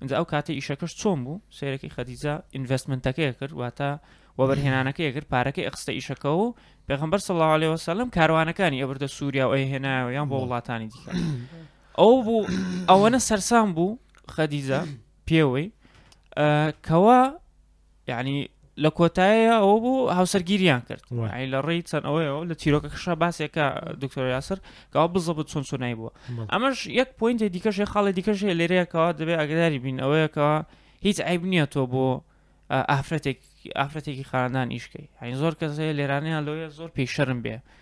اینجا ئەو کاتی ئیشەکەش چۆن بوو سێرەکەی خەدیجە ئینڤستمنتەکەی کرد واتە وەبەرهێنانەکەی کرد پارەکە ئەخستە ئیشەکە و پێغمبەر سەڵا عليه وسلم کاروانەکانی ئەبردە سووریا و ئەی هێنایەوە یان بۆ وڵاتانی دیکە ئەو بوو ئەوەنە سەرسان بوو خەدیزە پێوەی کەوا یعنی لە کۆتایە ئەوە بوو هاوسەرگیریان کرد ئەی لە ڕێی چەند ئەوەیەوە لە چیرۆکە خشە باسێکە دکتۆر یاسر کەوا بزە بە چۆن چۆنای بووە ئەمەش یەک پوینتی دیکەش خاڵی دیکەش لێرەیەکەوە دەبێ ئەگەداری بین ئەوەیەکەوە هیچ عیب نییە تۆ بۆ ئافرەتێک ئافرەتێکی خاندان ئیشکەی هەین زۆر کەس هەیە لێرانەیە لەوەیە زۆر پێی شەرم بێ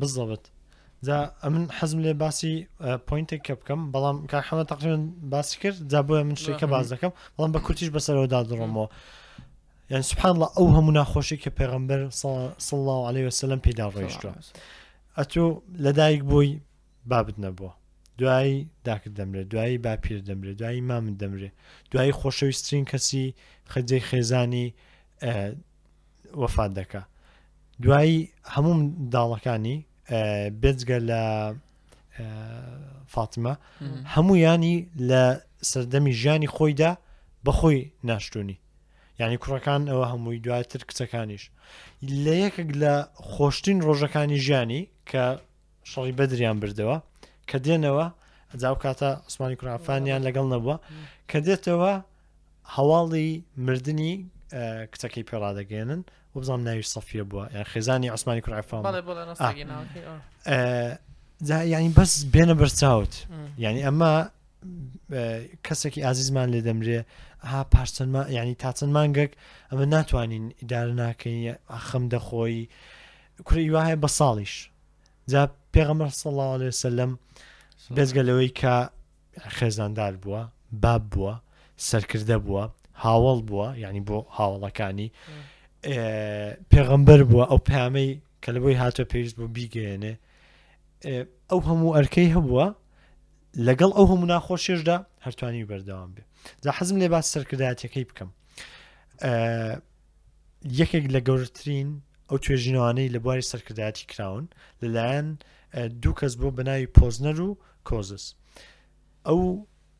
بزەبت جا ئەمن حەزم لێ باسی پوینتێک کە بکەم بەڵام کاحەمە تەقریبن باسی کرد جا بۆیە من شتێکە باز دەکەم بەڵام بە کورتیش بەسەرەوەدا دڕۆمەوە یان سبحان الله ئەو هەموو ناخۆشی کە پێغمبەر صلى الله عليه وسلم پێدا ڕۆیشتوە ئەتو لەدایک بووی بابت نەبووە دوایی داکت دەمرێت دوایی باپیر دەمرێت دوایی مامن دەمرێت دوایی خۆشەویستترین کەسی خەجێ خێزانی وەفات دەکا دوایی هەموو داڵەکانی بێجگە لە فاتمە هەموویانی لە سەردەمی ژیانی خۆیدا بەخۆی ناشتونی یعنی کوڕەکان ئەوە هەمووی دواتر کچەکانیش لە یەکێک لە خۆشتین ڕۆژەکانی ژیانی کە شەڕی بەدریان بردەوە کە دێنەوە جاو کاتە عوسمانی کوراعفانیان لەگەڵ نەبووە کە دێتەوە هەواڵی مردنی کچەکەی پێڕادەگەێنن و بزانام ناوی سەفیە بووە یان خێزانی عوسمانی کوراعفان ینی بەس بێنە بەرچاوت ینی ئەمە کەسێکی ئازیزمان لێ دەمرێ ها پاشچەندمە ینی تا چەند مانگەک ئەمە ناتوانین ئیدار ناکەین ئەخم دەخۆی کوری وایە بە ساڵیش جا پێغەمبەر صلی اللە علیه وسلم بێجگە لەوەی کە خێزاندار بووە باب بووە سەرکردە بووە هاوڵ بووە یعنی بۆ هاوڵەکانی پێغەمبەر بووە ئەو پامەی کە لە بۆی هاتوە پێویست بۆ بیگەێنێ ئەو هەموو ئەرکەی هەبووە لەگەڵ ئەو هەموو ناخۆشێشدا هەرتوانی بەردەوام بێ جا حەزم لێ باس سەرکردایەتەکەی بکەم یەکێک لە گەورترین ئەو توێژینەوانەی لە بواری سەرکردایەتی کراون لەلایەن دوو کەس بۆ بەناوی پۆزنەر و کۆزس ئەو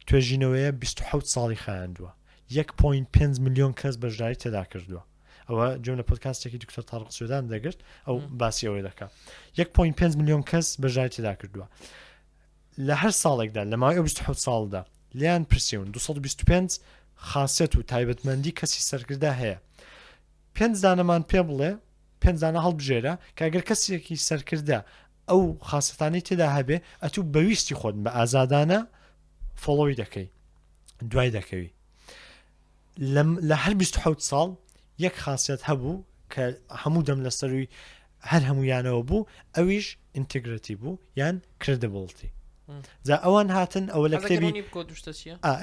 توێژینەوەیە 26 ساڵی خایاندووە 1.5 میلیۆن کەس بەشداری تێدا کردووە ئەوە جۆن لە پۆتکاستێکی دکتۆر تاڕق سوێدان دەگرت ئەو باسی ئەوەی دەکە 1.5 میلیۆن کەس بەشداری تێدا کردووە لە هەر ساڵێکدا لە ماوەی ئەو بیست و حەوت ساڵەدا لێیان پرسیون دوو سەد و بیست و پێنج خاسیەت و تایبەتمەندی کەسی سەرکردە هەیە پێنج دانەمان پێ بڵێ پێنج دانە هەڵبژێرە کە ئەگەر کەسێکی سەرکردە ئەو خاستانی تێدا هەبێ ئەتوو بەویستی خۆت بە ئازادانە فۆڵۆی دەکەی دوای دەکەوی لە هەر 26 ساڵ یەک خاصیت هەبوو کە هەموو دەم لە سەروی هەر هەموویانەوە بوو ئەویش ئینتگرەتی بوو یان کردبڵتی جا ئەوان هاتن ئەوە لە کتێبی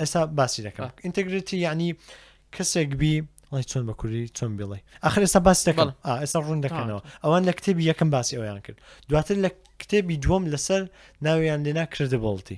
ئێستا باسی دەکەم ئینتگرەتی یعنی کەسێک بی وڵی چۆن بە کوردی چۆن بڵێ ئەخر ئێستا باس دەکەم ئێستا ڕوون دەکەنەوە ئەوان لە کتێبی یەکەم باسی ئەویان کرد دواتر لە کتێبی دووەم لەسەر ناویان لێنا کردبڵتی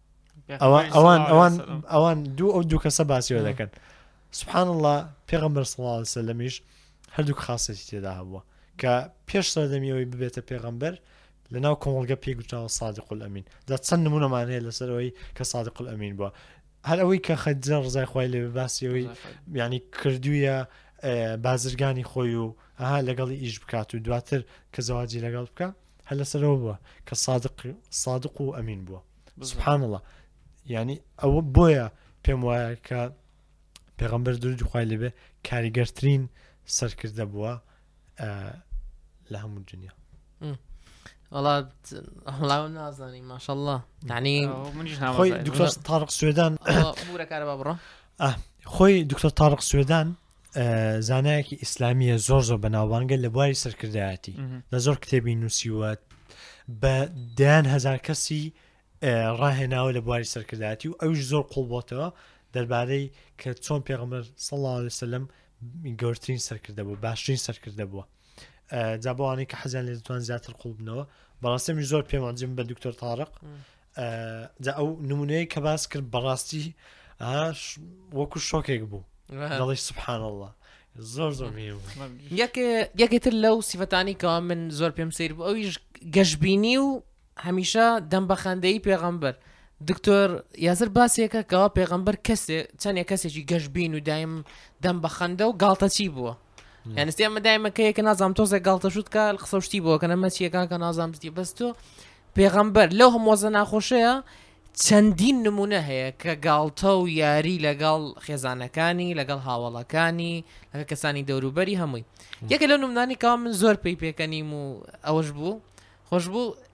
ئەوان ئەوان ئەوان ئەوان دوو ئەو دوو کەسە باسیەوە دەکەن سبحان الله پێغمبەر سڵاو سەلمیش هەردوو خاصێتی تێدا هەبووە کە پێش سەردەمیەوەی ببێتە پێغمبەر لە ناو کۆمەلگە پێی گوتراوە سادق ئەمین دا چەند نمونەمان هەیە لەسەرەوەی کە سادق ئەمین بووە هەر ئەوەی کە خەجە ڕزای خۆی لێ باسیەوەی ینی کردوویە بازرگانی خۆی و ئەها لەگەڵی ئیش بکات و دواتر کە زەواجی لەگەڵ بکە هەر لەسەر ئەوە بووە کە سادق سادق و ئەمین بووە سبحان الله ینی ئەوە بۆیە پێم وایە کە پێغمبەر درودی خوای لەبێ کاریگەرترین سەرکردە بووە لە هەموو دنیا وڵاو نازانی ماشله دانی خۆی دکتۆر تاڕق سوێدان بڕە خۆی دکتۆر تاڕق سوێدان زانایەکی ئیسلامیە زۆر زۆر بەناوبانگە لە بواری سەرکردایەتی لە زۆر کتێبی نووسیوە بە دەیان هزار کەسی ڕاهێناوە لە بواری سەرکردایەتی و ئەوش زۆر قوڵ بۆتەوە دەربارەی کە چۆن پێغمبەر سەڵاوی سەلم گەورترین سەرکردە بوو باشترین سەرکردە بووە جا بەوانەی کە حەزیان لێ دەتوان زیاتر قوڵبنەوە بەڕاستەمی زۆر پێمانجیم بە دکتۆر تاارق جا ئەو نمونەیە کە باس کرد بەڕاستی وەکو شۆکێک بوو دەڵی سبحان الله زۆر زۆر یەکێتر لەو سیفەتانی کەوا من زۆر پێم سیر بوو ئەویش گەشببینی و هەمیشە دەم بە خەندەی پێغەمبەر دکتۆر یازر باسێکە کەوا پێغەمبەر کەسێ چەندێک کەسێکی گەشببین و دایم دەم بە خەندە و گاڵتەچی بووە یعنی سێ ئەمە دایمە کە یەکە نازانام تۆزێک گاڵتە شوت کە قسە شتی بۆ کەە مەچیەکان کە نازانام شتی بەس تۆ پێغەمبەر لەو هەمۆزە ناخۆشەیە چەندین نمونە هەیە کە گاڵتە و یاری لەگەڵ خێزانەکانی لەگەڵ هاوڵەکانی لەگە کەسانی دەوروبەری هەمووی یەکە لە نمدانی کاوە من زۆر پێی پێکەنیم و ئەوەش بوو خۆش بوو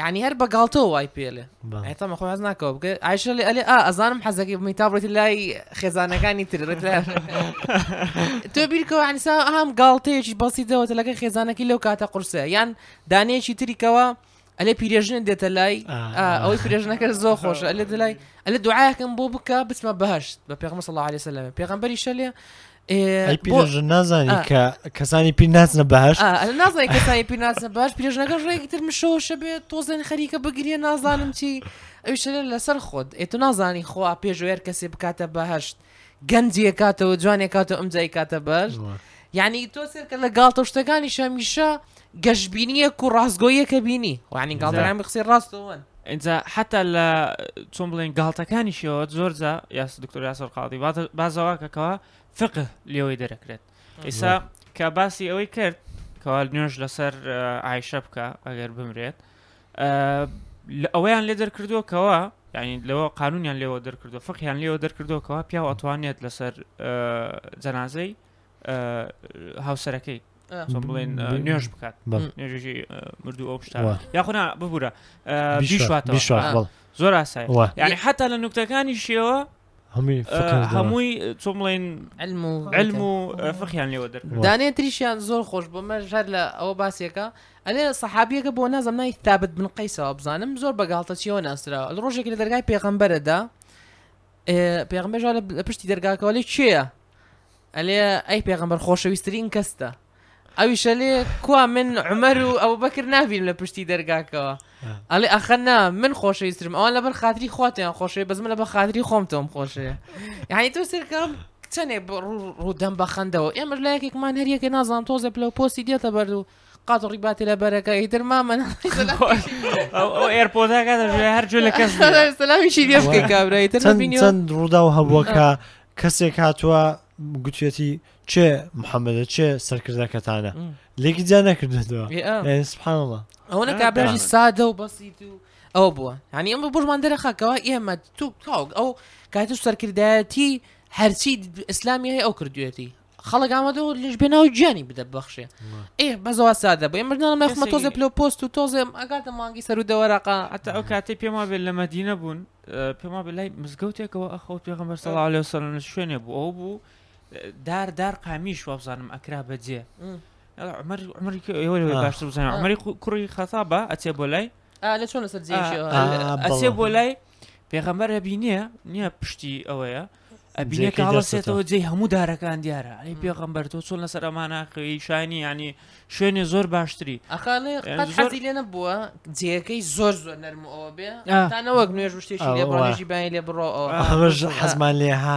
یعنی هەر بە گاڵتەوە وای پێلێ ئەتەمە خۆ حەز ناکەوە بکە ئایشە لێ ئەلێ ئازانم حەزەکەی بمی تا بڕێتی لای خێزانەکانی تر تۆ بیرکەوە ئەنسا ئەم گاڵتەیەکی بەسی دەوەتە لەگە خێزانەکەی لەو کاتە قورسە یان دانەیەکی تریکەوە ئەلێ پیرێژنە دێتە لای ئەوەی پیرێژنەکە زۆ خۆشە ئەلێ دەلای ئەلێ دوعاەکەم بۆ بکە بچمە بەهشت بە پێغمە سەڵ عليه سلم پێغمبەری شەلێ ئەی پیرژن نازانی کە کەسانی پیر ناچنە باش نازانی کەسانی پیر ناچە باش پیرژنەکە ڕێکی تر مشەوەشە بێت تۆزێن خەریکە بگرێ نازانم چی ئەوشەێن لەسەر خۆت ئێ تو نازانی خوا پێشوێر کەسێ بکاتە بەهشت گەنجێ کاتەوە جوانێ کاتەوە ئەمجای کاتە باش یعنی تۆ سێرکە لە گاڵتە شتەکانی شەمیشە گەشبینیەک و ڕاستگۆیەکە بینی وانی گاڵتەکانی قسەی ڕاستەوەن ئەجا حتا لە چۆن بڵێن گاڵتەکانیشەوە زۆرجا یاس دکتۆر یاسۆر قاڵی بازەواکەکەەوە فق لێەوەی دەرەکرێت ئیسا کە باسی ئەوەی کرد کەوا نوێش لەسەر ئایشە بکە ئەگەر بمرێت ئەوەیان لێ دەرکردووە کەەوە ینی لەوە قانونیان لێەوە دەرکردو فقیان لێەوە دەرکردو کەوا پیا ئەتوانێت لەسەر جەنازەی هاوسەرەکەی چۆن بڵێن نوێژ بکات نوێژی مردو ئەو شتا یاخنا ببوورە بیشواتەوە زۆر ئاسای یعنی حتا لە نوکتەکانی شێوە هەمووی چۆن بڵێن علم و علم و فخیان لێوە دەر دانێ تریشیان زۆر خۆش بۆ مە ژەر لە ئەوە باسیەکە ئەلێ سەحابیەکە بۆ نازم نای تابت بن قەیسەوە بزانم زۆر بەگاڵتە چیەوە ناسراوە لە ڕۆژێکی لە دەرگای پێغەمبەرەدا پێغمبێژا لە پشتی دەرگاکەوەلی چێە ئەلێ ئەی پێغمبەر خۆشەویسترین کەستە ئەویشەلێ کوا من عمەر و ئەو بەکر نابین لە پشتی دەرگاکەوە ئەڵێ ئەخەنا من خۆشەویسترم ئەوان لەبەر خاتری خواتیان خۆشێ بەزم لە بە خاتری خۆم تۆم خۆشەیە یعنی تۆ سەرکەم چەنێ ڕوودەم بە خندەوە ئێمە لە یەکێکمان هەریەکە نازان تۆزە پلە پۆسی دێتە بەر و قات و ڕیباتی لە بەرەکە ئیتر مامە ئێرپۆداگاتە هەر جوێ لە کەس سلامیشی دێ بکە کابرایتر چەند ڕوودا و هەبووە کە کەسێک هاتووە گوتوێتی چێ محەممەدە چێ سەرکردەکەتانە لێکی جا نەکردێتەوە سبحانڵە ئەوەنە کابراژی سادە و بەسیت و ئەوە بووە هەنی ئەمە بۆژمان دەرەخەکەەوە ئێمە تو تاوک ئەو کاتو سەرکردایەتی هەرچی ئیسلامی هەیە ئەو کردوێتی خەڵک ئامادە و لەش بێناو گیانی بدە بەخشێ ئێ بەزەوا سادە بێ مردان مەخمە تۆزە پلۆ پۆست و تۆزێم ئەگاتە مانگی سەر و دەوەراقا ئەتا ئەو کاتی پێما بێت لە مەدینە بوون پێما بە لای مزگەوتێکەوە ئەخۆ پێغمبەر سەڵ لە سەر شوێنێ بوو ئەو بوو دار دار قامیش وابزانم ئەکرا بەجێ باشتر بزانانی کوڕی خەتا بە ئەچێ بۆ لای لە چۆن لەسەر ئەچێ بۆ لای پێغەمبەر ئەبینێ نییە پشتی ئەوەیە ئەبینێ کە هەڵەسێتەوە جێی هەموو دارەکان دیارە ئەی پێغەمبەر تۆ چۆن لەسەر ئەماناخەوەی شانی ینی شوێنێ زۆر باشتری ئەخانێ حەزی لێ نەبووە جێەکەی زۆر زۆر نەرمەوە بێ تانەوەک نوێژ شتێکی لێبڕژی بای لێ بڕۆ حەزمان لێها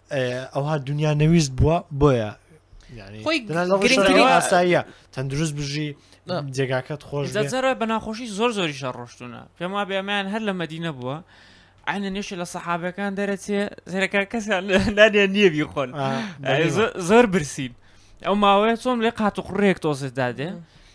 ئەوها دنیا نەویست بووە بۆیە ئاساییە تەندروست بژی جێگاکەت خۆش جەرە بە ناخۆشی زۆر زۆری شە ڕۆشتونە پێم وا بێمایان هەر لە مەدینە بووە ئاە نوێشی لە سەحابەکان دەرەچێ زێرەکە کەسیان نادێن نییە بیخۆن زۆر برسین ئەو ماوەیە چۆن لێ قات و قڕێک تۆزت دادێ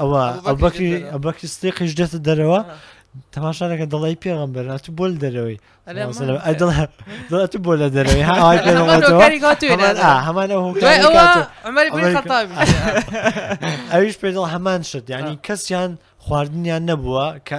ئەوە ئەبکری ئەبکری ستێقیش دێتە دەرەوە تەماشا دەکە دڵی پێغم بەر تو بۆل دەرەوەی تو بۆ لە دەرەوەی هەمان ئەویش پێ دڵ هەمان شت ینی کەسیان خواردنیان نەبووە کە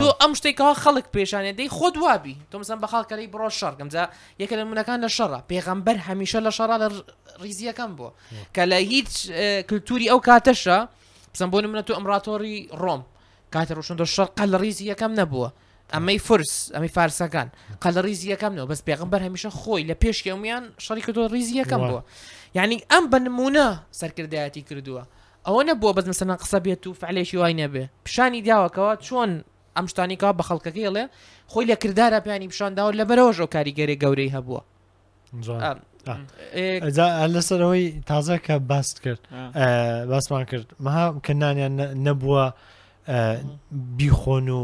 تۆ ئەم شتێکەوە خەڵک پێشانێ دەی خۆت وابی تۆمسم بە خاڵکەی بڕۆ شەڕ گەمجا یەکە لە منەکان لە شەڕە پێغەمبەر هەمیشە لە شەڕا لە ریزیەکەم بۆ کە لە هیچ کللتوری ئەو کاتەشە بسم بۆ منە تۆ ئەمراتۆری ڕۆم کاتە ڕۆشن دۆ شەر قەل ریزی یەکەم نەبووە ئەمەی فرس ئەمی فارسەکان قەل ریزی یەکەم نەوە بەس پێغمبەر هەمیشە خۆی لە پێش ئەومیان شەڕی کردۆ ریزی یەکەم بووە یعنی ئەم بە نمونە سەرکردایەتی کردووە ئەوە نەبووە بەس مەسەلەن قسە بێت و فعلێکی وای نەبێ پیشانی داوە کەوا چۆن ئەم شتانی کەوا بە خەڵکەکەی ڵێ خۆی لە کردارە پیانی پیشان داوە لە بەرەوەش ئەو کاریگەری گەورەی هەبووە لەسەرەوەی تازە کە باست کرد باسمان کرد مەها کە نانیان نەبووە بیخۆن و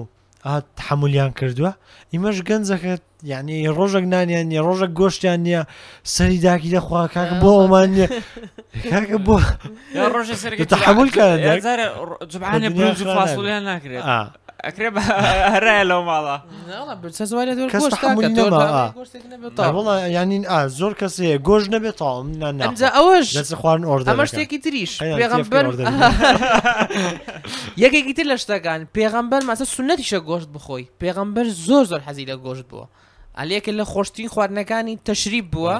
تحملیان کردووە ئیمەش گەنجەکەت یعنی ڕۆژێک نانیان نیە ڕۆژە گۆشتیان نییە سەری داکی دەخوا کاکە بۆ ئەومان نیە کاکە بۆ ڕۆژە سەرگە تحملکان فاصلیان ناکرێت ئەکرێ هەرایە لەو ماڵە وەڵا یانین ئا زۆر کەس هەیە گۆش نەبێ تاوم نان ناخوا ئەمجا ئەوەش دەست خوارن ئۆردەر ئەمە دەکەن. شتێکی تریش هەیان پێغەمبەر تێفکەی ئۆردەر یەکێکی تر لە شتەکان پێغەمبەر ماسە سنەتیشە گۆشت بخۆی پێغەمبەر زۆر زۆر حەزی لە گۆشت بووە ئەلەکە لە خۆشتترین خواردنەکانی تەشریب بووە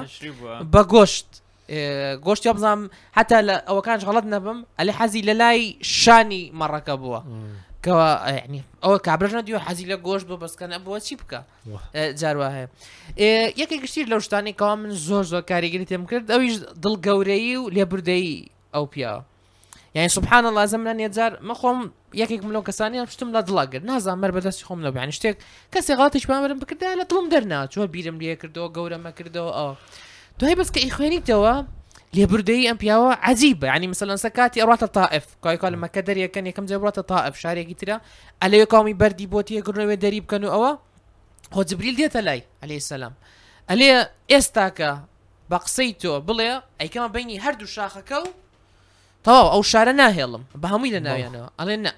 بە گۆشت ئێ، گۆشتی بزانام حتا لە ئەوەکانش غەڵت نەبم ئەلی حەزی لە لای شانی مەڕەکە بووە مم. کەوا ینی ئەوە کابرژە دیوە حەزی لە گۆشت بۆ بەسکەنە بووە چی بکە جار وا هەیە یەکێک گشتیر لەو شتانی کەوا من زۆر زۆر کاریگەری تێم کرد ئەویش دڵ گەورەی و لێبوردەی ئەو پیاوە یعنی سبحان الله زم لە نێجار مەخۆم یەکێک ملۆ کەسانی ئەم شتم لە دڵاگر نازان مەر بەدەستی خۆم لە بیان شتێک کەسی غاتیش پامەرم بکردا لە دڵم دەرناچوە بیرم لێ کردەوە گەورەمە کردەوە ئەو دوای بەس کە ئیخوێنیتەوە لێبوردەی ئەم پیاوە عجیب ینی مثلەنسە کاتی ئەواتە تاائف کایکال مەکە دەریەکەن یەکەم جێباتە تاائف شارێکی ترە ئەلێ کامی بەردی بۆ تێکردنەوێ دەری بکەن و ئەوە خۆ جبریل دێتە لای ئەلەی سەسلام ئەلێ ئێستاکە بە قسەی تۆ بڵێ ئەیکەمە بینی هەردوو شاخەکە و تەواو ئەو شارە ناهێڵم بە هەمووی لە ناویانەوە ئەڵێ نە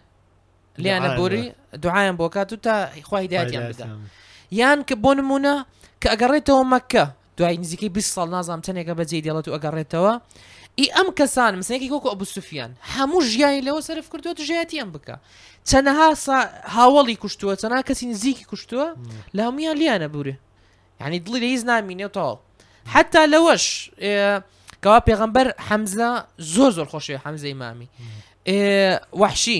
لیانە بۆری دوعاان بۆ کات و تا خی دایان بدا یان کە بۆ نمونە کە ئەگەڕێتەوە مەکە دوای نزیکەی بیست ساڵ نازانم چەندێکە بە جێی دێڵێت و ئەگەڕێتەوە ئی ئەم کەسان مسنێکی کۆکو ئەبوو سوفیان هەموو ژیانی لەوە سرف کردو دژایەتی ئەم بکە چەنەها هاوڵی کوشتووە چەنا کەسی نزیکی کوشتووە لە هەمویان لیانە بورێ یعنی دڵی لە هیچ نامینێ تاڵ حتا لەوەش کەوا پێغەمبەر حەمزە زۆر زۆر خۆشێ حەمزەی مامی وحشی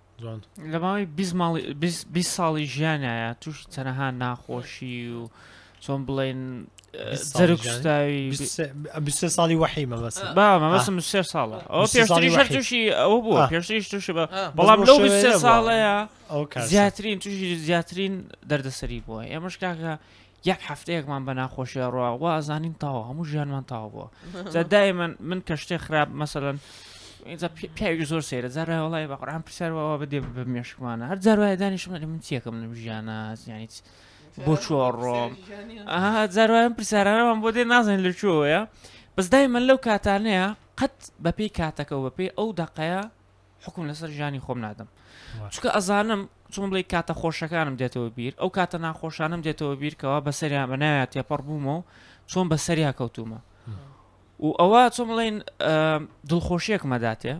لە ماوەی بیست ساڵی ژیانایە تووشی تەنەها ناخۆشی و چۆن بڵێن زەرکستاویسێ ساڵی وحی مەبەس مەبەسم سێ ساڵە ئەو پێشتری شەر تووشی ئەو بووە پێشتریش تووشی بە بەڵام لەو سێ ساڵەیە ئەو زیاترین تووشی زیاترین دەردەسەری بووە ئێمەش کاکە یەک هەفتەیەکمان بە ناخۆشیە ڕوا وا ئەزانین تاوە هەموو ژیانمان تاوا بووە جا دای من من کە شتێ خراپ مەسەن اینجا پی- پیاوی زۆر سێرە جارە وڵی بە قڕان پرسیارەوە بە دێ بە مێشکمانە هەر جاروایە دانیشم دەڵێ من چیەکەم لەم ژیانە یانی چ- بۆ چووە ڕۆم؟ ئاها جاروایان پرسیارانەوەم بۆ دێ نازانین لە چۆیە بەس دای من لەو کاتانەیە قەت بەپێی کاتەکە و بەپێی ئەو دەقەیە حکم لەسەر ژیانی خۆم نادەم چکە ئەزانم چۆن بڵێ کاتە خۆشەکانم دێتەوە بیر ئەو کاتە ناخۆشانم دێتەوە بیرکەوە بەسەریا بە ناوێت تێپەڕ بوومە و چۆن بەسەریا کەوتومە و ئەوە چۆن بڵێن دڵخۆشیەکمەداتێ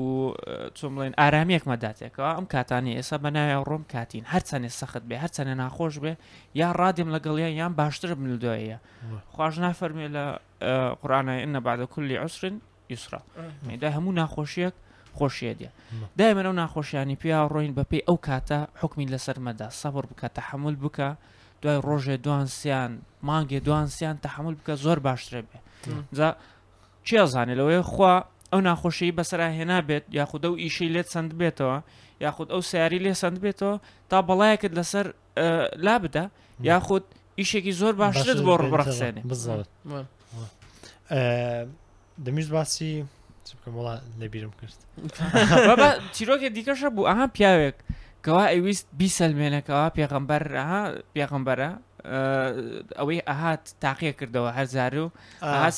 و چۆن بڵێن ئارامیەکمەداتێکەوە ئەم کاتانی ئێستا بە ناوێ ڕۆم کاتین هەرچەنێ سەخت بێ هەرچەنێ ناخۆش بێ یا ڕادێم لەگەڵیە یان باشتر بنودایە خوش نافەرمێ لە قڕانە ئەە بعدە کولی عسرن یوسرا دا هەموو ناخۆشیەک خۆشیە دێ دایمەن ئەو ناخۆشیانی پێیا ڕۆین بەپی ئەو کاتە حکمی لەسەر مەدا سەبر بکە تەحمل بکە دوای ڕۆژێ دوانسیان مانگێ دوانسیان تەحمل بکە زۆر باشترە بێ جا چێزانێ لەوەیە خوا ئەو ناخۆشی بەسرا هێنا بێت یاخود ئەو ئیشی لێت سند بێتەوە یاخود ئەو سیاری لێ سند بێتەوە تا بەڵایەکت لەسەر لابدا یاخود ئیشێکی زۆر باشتر بۆ ڕبڕخسێنێ بزڵێت دەمیش باسی وڵا لەبیرم کرد چیرۆکێ دیکەشە بوو ئاها پیاوێک کەوا ئەویست بیسەلمێنەکەەوە پێغمبەر پێغمبەرە ئەوەی ئەهات تاقیە کردەوە هەرزار و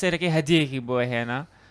سێرەکەی هەدیەکی بۆ هێنا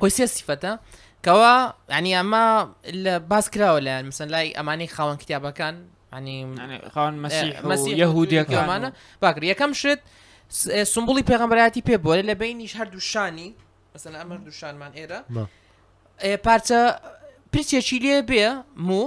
خۆی سێ سیفەتە کەوا ینی ئەمە لە باس کراوە لە مسن لای ئەمانی خاوەن کتابەکان ینیخواانمەسیهودەکانمانە باکر یەکەم شت سمبولی پێغمبەتی پێ بۆێ لە بینیش هەردوو شانی مەسەن ئەمە دووشانمان ئێرە پارچە پرچێکی لێ بێ موو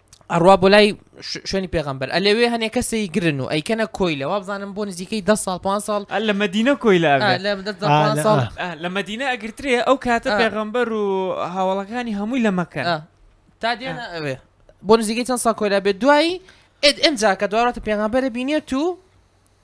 ئەڕوا بۆ لای شوێنی پێغمبەر ئەلێوێ هەنێ کەسەی گرن و ئەیکەنە کۆیلە وابزانم بۆ نزیکەی ده ساڵ پان ساڵ لە مدینە کۆیلە لە مدینە ئەگرترێ ئەو کاتە پێغمبەر و هاوڵەکانی هەمووی لە مەکەن تا دێنە ئەوێ بۆ نزیکەی چەند سا کۆیلا بێت دوایی ئێد ئەمجا کە دوارەتە پێغمبەرە بینێت و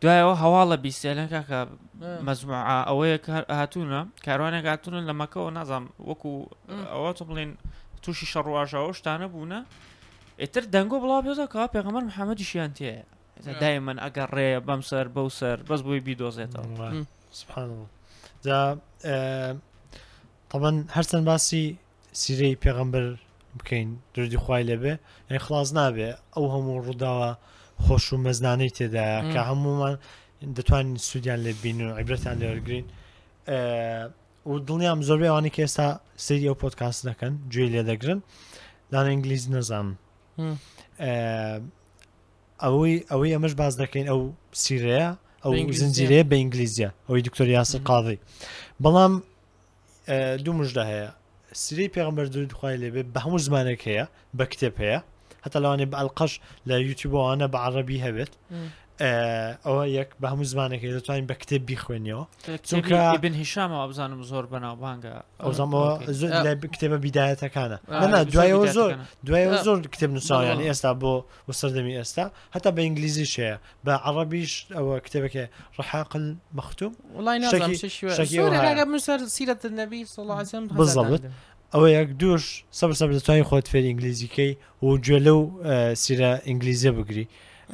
دوای ئەوە هەواڵە بیستێنە کاکە مەزموعە ئەوەیە هاتوونە کاروانێک هاتوونە لە مەکەەوە نازام وەکو ئەوە تۆ بڵین تووشی شەڕواژەوە شتانە بوونە ئێتر دەنگۆ بڵاو بێتەکە پێغەمەر محەممەدیشیان تێ دای من ئەگەر ڕێ بەم سەر بەو سەر بەس بۆی بیدۆزێتەوە سبحان جا تەبەن هەرچەند باسی سیرەی پێغەمبەر بکەین دردی خوای لەبێ ئەی خلاص نابێ ئەو هەموو ڕووداوە خۆش و مەزنانەی تێدایە کە هەمومان دەتوانین سوودیان لێ بین و عیبرەتان لێوەرگین و دڵنیام زۆربەی ئەوانی کە ئێستا سری ئەو پۆتکاس دەکەن گوێی لێ دەگرن دان ئینگلیز نەزان ئەوەی ئەوەی ئەمەش باز دەکەین ئەو سیرەیە ئەو زنجیرەیە بە ئینگلیزیە ئەوەی دکتۆر یاسر قاضی بەڵام دوو مژدا هەیە سری پێغمبەر درود خخوای لێبێ بە هەموو زمانێک هەیە بە کتێب هەیە هەتا لەوانێ بە ئەلقەش لە یوتیوبوانە بە عربی هەبێت ئەوە یەک بە هەموو زمانێک دەتوانین بە کتێب بیخوێنەوە چونکە بن هیشامەوە بزانم زۆر بەناوبانگە ئەوزانەوە کتێبە بیداەتەکانە نە دوایەوە زۆر دوایەوە زۆر کتێب نووسیان ئێستا بۆ وە سەردەمی ئێستا هەتا بە ئینگلیزی شەیە بە عڕبیش ئەوە کتێبەکە ڕحاقل مەختوم ئەوە یەک دوش سەبسە دەتوانین خۆت فێر ئینگلیزیکەی و گوێ لەو سیرە ئینگلیزیە بگری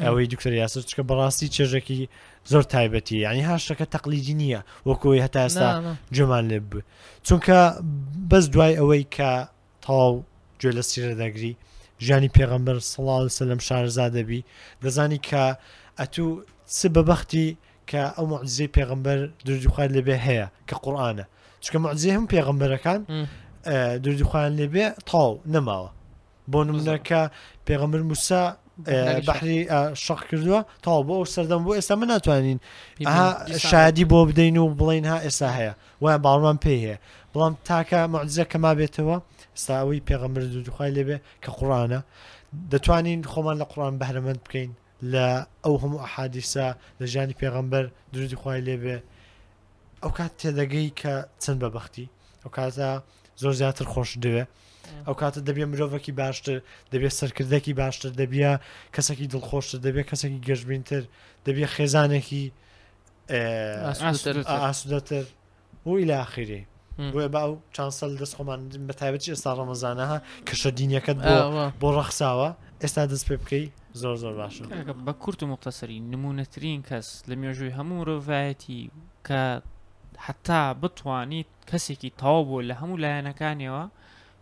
ئەوەی دکتۆر یاسر چکە بەڕاستی چێژێکی زۆر تایبەتی ینی هاشتەکە تەقلیدی نییە وەکوی هەتا ئێستا جۆمان لێ بوو چونکە بەس دوای ئەوەی کە تەواو گوێ لە سیرە دەگری ژیانی پێغەمبەر سڵاو لەسە لەم شارزا دەبی دەزانی کە ئەتوو چ بەبختی کە ئەو معزیزی پێغمبەر دردوخوای لەبێ هەیە کە قورآانە چکە معزیێ هم پێغمبەرەکان دردوخوایان لەبێ تاو نەماوە بۆ نمونەکە پێغمبەر موسا بەحری شەق کردووە تاو بۆ ئەو سەردەم بۆ ئێستا من ناتوانین شادی بۆ بدەین و بڵین ها ئێستا هەیە وایە باوەڕمان پێی هەیە بەڵام تاکە موعجزە کە مابێتەوە ئێستا ئەوەی پێغەمبەر درود و خوای لێبێ کە قوڕانە دەتوانین خۆمان لە قوڕان بەهرەمەند بکەین لە ئەو هەموو ئەحادیسە لە ژیانی پێغەمبەر درودی خوای لێبێ ئەو کات تێدەگەی کە چەند بە بەختی ئەو کاتە زۆر زیاتر خۆش دەوێ ئەو کاتە دەبێ مرۆڤێکی باشتر دەبێت سەرکردێکی باشتر دەبیە کەسێکی دڵخۆشتر دەبێت کەسێکی گەشببینتر دەبێت خێزانێکی ئاسودەتر بۆی لاخیری بۆیە باو چانسەل دەست خۆمان بە تایبەت ئێستا ڕەمەزانەها کەشە دینیەکەت بۆ ڕەخساوە ئێستا دەست پێ بکەی زۆر زۆر باشە بە کورت و مختەسەری نمونەترین کەس لە مێژووی هەموو مرۆڤایەتی کە حتا بتوانیت کەسێکی تاو بۆ لە هەموو لایەنەکانیەوە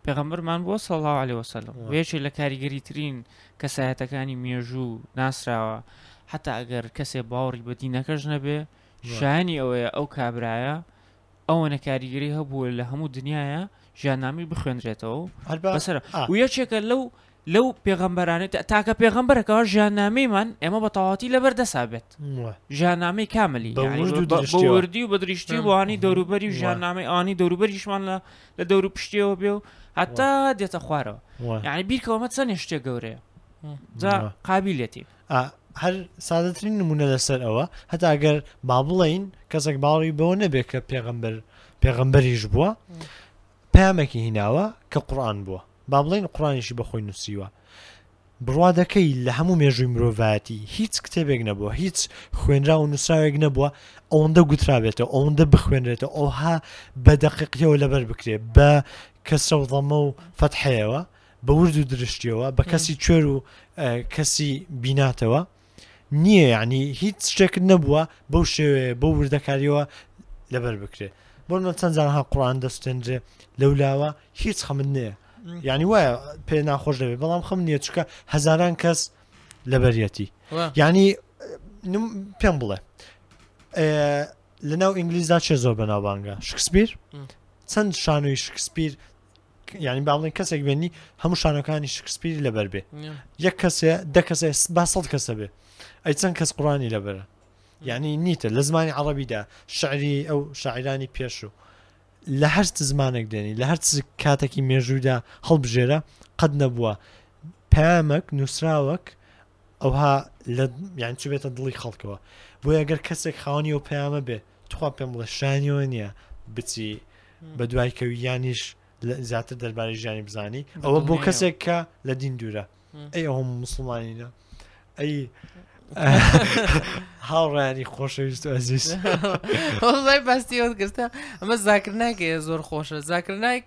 پێغەمبەرمان بووە صلی الله علیه وسلم و یەکێک لە کاریگەریترین کەسایەتەکانی مێژوو ناسراوە حتا ئەگەر کەسێ باوەڕی بە دینەکەش نەبێ شایانی ئەوەیە ئەو کابرایە ئەوەنە کاریگەری هەبووە لە هەموو دنیاە ژیاننامی بخوێنرێتەوە و هەر بە- بەسەر آه. و یەکێکە لەو لەو پێغەمبەرانە تاکە پێغەمبەرە کەوا ژیاننامەیمان ئێمە بە تەواتی لەبەر دەسا بێت ژیاننامەی کاملی وردی و بەدرشتی وانی دەوروبەری و ژیاننامەی ئانی دەوروبەریشمان لە لە دەورو پشتیەوە بێ و هەتا دێتە خوارەوە یعنی بیرکەوەمە چەند شتێک گەورەیە جا قابلەتی هەر سادەترین نمونە لەسەر ئەوە هەتا ئەگەر با بڵین کەسێک باڵی بەوە نەبێت کە پێغمبەر پێغمبەریش بووە پەیامێکی هیناوە کە قورئان بووە، با بڵێین قورئانیشی بە خۆی نووسیوە. بڕوادەکەی لە هەموو مێژووی مرۆڤایەتی هیچ کتێبێک نەبووە، هیچ خوێنراو و نووسراوێک نەبووە ئەوەندە گوترابێتەوە، ئەوەندە بخوێنرێتەوە، ئەوها بە دەقیقیەوە لەبەر بکرێ بە کەسرە و ضەممە و فەتحەیەوە، بە ورد و درشتیەوە، بە کەسی کوێر و کەسی بیناتەوە. نییە یعنی هیچ شتێکت نەبووە بەو شێوەیە بۆ وردەکاریەوە لەبەر بکرێ بۆ من چەندجارها قڕان دەستێنرێ لەو لاوە هیچ خەمن نەیە یعنی وایە پێ ناخۆش دەبێت بەڵام خەم نییە چکە هەزاران کەس لەبەرەتی ینی پێم بڵێ لە ناو ئینگلیزدا چێ زۆر بەناوبانگە شکسپیر چەند شانۆی شکسپیر یعنی با بڵین کەسێک بێنی هەموو شانەکانی شکسپیری لەبەر بێ یەک کەسێ دە کەس با سەد کەسە بێ ئەی چەند کەس قڕانی لەبەرە یعنی نیتە لە زمانی عڕبیدا شعری ئەو شاعرانی پێشوو لە هەرست زمانێک دێنی لە هەر کاتێکی مێژوودا هەڵبژێرە قەت نەبووە پامەک نووسراوەک ئەوها لە یان چ بێتە دڵی خەڵکەوە بۆ ئەگەر کەسێک خاوەنی و پەیامە بێ تخوا پێم بڵێ شایەنیەوە نییە بچی بە دوای کەوی یانیش زیاتر دەربارەی ژیانی بزانی ئەوە بۆ کەسێک کە لە دین دوورە ئەی ئەوم مسلمانینە ئەی هاوڕانی خۆشەویست ئەزیز بەستی ئەوت گرتە ئەمە زاکردناکە زۆر خۆشە زاکردنایک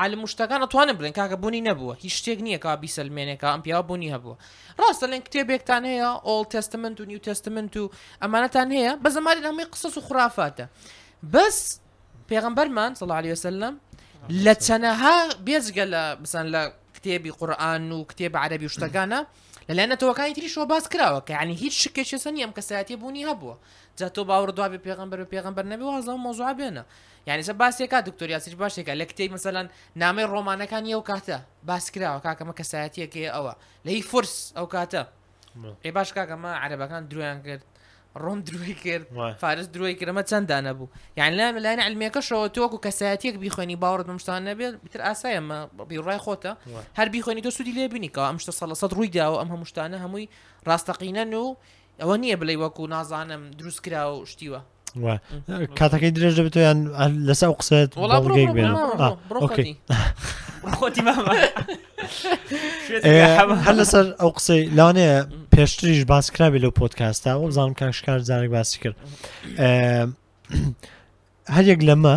عالم وشتەکان ئەتوانن بڵێن کاکە بونی نەبووە هیچ شتێک نییە کەوا بیسەلمێنێ کەوا ئەم پیاوە بونی هەبووە ڕاست دەڵێن کتێبێکتان هەیە ئۆڵد تێستەمنت و نیو تێستەمنت و ئەمانەتان هەیە بەس ئەمانە هەمووی قسەس و خورافاتە بەس پێغەمبەرمان صلی الله علیه وسلم لە چەنەها بێجگە لە بسان لە کتێبی قورآن و کتێب عەربی و شتەکانە لەلایەن نەتەوەکانی تریشەوە باس کراوە کە ینی هیچ شکێکێسە نیە ئەم کەسایەتی بوونی هەبووە جا تۆ باوەڕ دوابێ پێغەمبەر و پێغەمبەر نەبی واز لەو مۆزوعە بێنە یانی چە باسی ئەکات دکتۆر یاسر چ باشێکە لە کتێبی مەسەلەن نامەی ڕۆمانەکانی ئەو کاتە باس کراوە کاکە مە کەسایەتیەکەی ئەوە لە هی فورس ئەو کاتە ئێ باش کاکەمە عەرەبەکان درویان کرد ڕۆم دروی کرد وای. فارس دروی کرەمە چەنددا نەبوو یان لا لایەن علمێکەشەوە تۆکو کەسایەتیەک بیخوێنی باوەڕت بەم شتان نەبێت بتر ئاسایە مە بیڕای خۆتە وای. هەر بیخوێنی تۆ سوودی لێ بینیکەوە ئەم شتە سەڵە سەد ڕووی داوە ئەم هەموو شتانە هەمووی ڕاستەقینەن و ئەوە نییە بلەی وەکو نازانم دروست کرا و شتیوە کاتەکەی درێژ دەبێت یان لەسا و قسەت هەر لەسەر ئەو قسەی لاانەیە پێشتریش باسکرابێت لەو پۆتکاستا و بزانم کاشکار جارێک باسی کرد هەریەک لەمە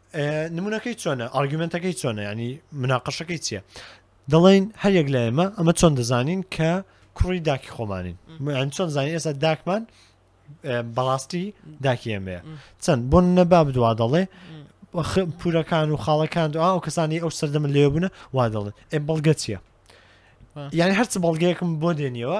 نمونونەکەی چۆنە ئارگومنتەکەی چۆنە ینی مناقەشەکەی چییە دەڵین هەریەک لە ئێمە ئەمە چۆن دەزانین کە کوڕی داکی خۆمانین من چۆن زانانی ئێستا داکمان بەڕاستی داکی ئێمەیە چەند بۆ نەبا بدوا دەڵێ پورەکان و خاڵەکان دو ئەو کەسانی ئەو سەردەمە لێ بوون وا دەڵێت ئێ بەڵگە چییە یعنی هەرچ بەڵگەیەکم بۆ دێنیەوە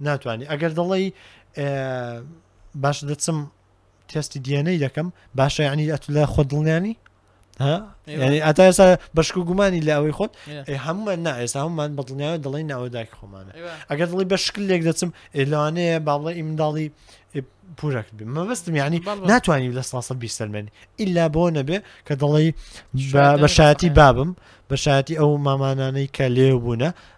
ناتوانانی ئەگەر دەڵی باش دەچم تستی دیێنەی دەکەم باشە ینی ئەت لە خۆ دڵنیانی ینی ئەتا ئێستا بەشک و گومانی لە ئەوەی خۆت هەمومان نا ئێستا هەمومان بە دڵنیاوە دڵی ناوەداکی خۆمانە ئەگەر دڵی بە شکل لێک دەچم ئێلانەیە باڵە ئیمداڵی پورەکرد بێ مەبستم ینی ناتوانانی لە ساسە بیسەرمێنی ئللا بۆ نەبێ کە دڵی بە شایەتی بابم بە شایەتی ئەو مامانانەی کە لێو بوونە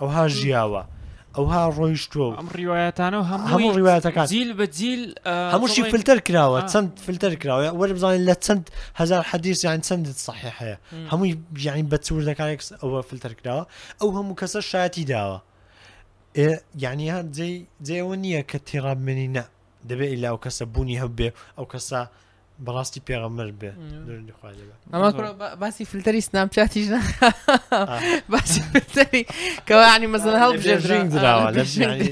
ئەوها ژیاوە، ئەوها ڕۆیشتووە و ئەم ڕیوایەتانە و هەمووی هەموو ڕیوایەتەکان جیل بە جیل آه، هەمووشی بڵێن- فلتەر کراوە آه. چەند فلتەر کراوە وەرە بزانین لە چەند هزار حەدیث یان چەندت صحیح هەیە م. هەمووی یعنی بە چوردەکانێک ئەوە فلتەر کراوە ئەو هەموو کەسە شایەتی داوە ئێ، یعنی هەر جێی جێەوە نییە کە تێڕابمێنی نە دەبێت ئیلا ئەو کەسە بوونی هەبێ ئەو کەسە بەڕاستی پێغەمەر بێ ئەمە باسی فلتەری سنامچاتی ژنا باسی فلتەری کەوانی مەزن هەڵ بژێژین دراوە لە ژنی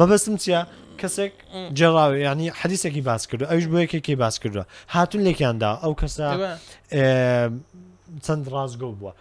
مەبەستم چیە کەسێک جێڕاوی ینی حەدیسێکی باس کردو ئەوش بۆ یەکێکی باس کردووە هاتون لێکیاندا ئەو کەسە چەند ڕاستگۆ بووە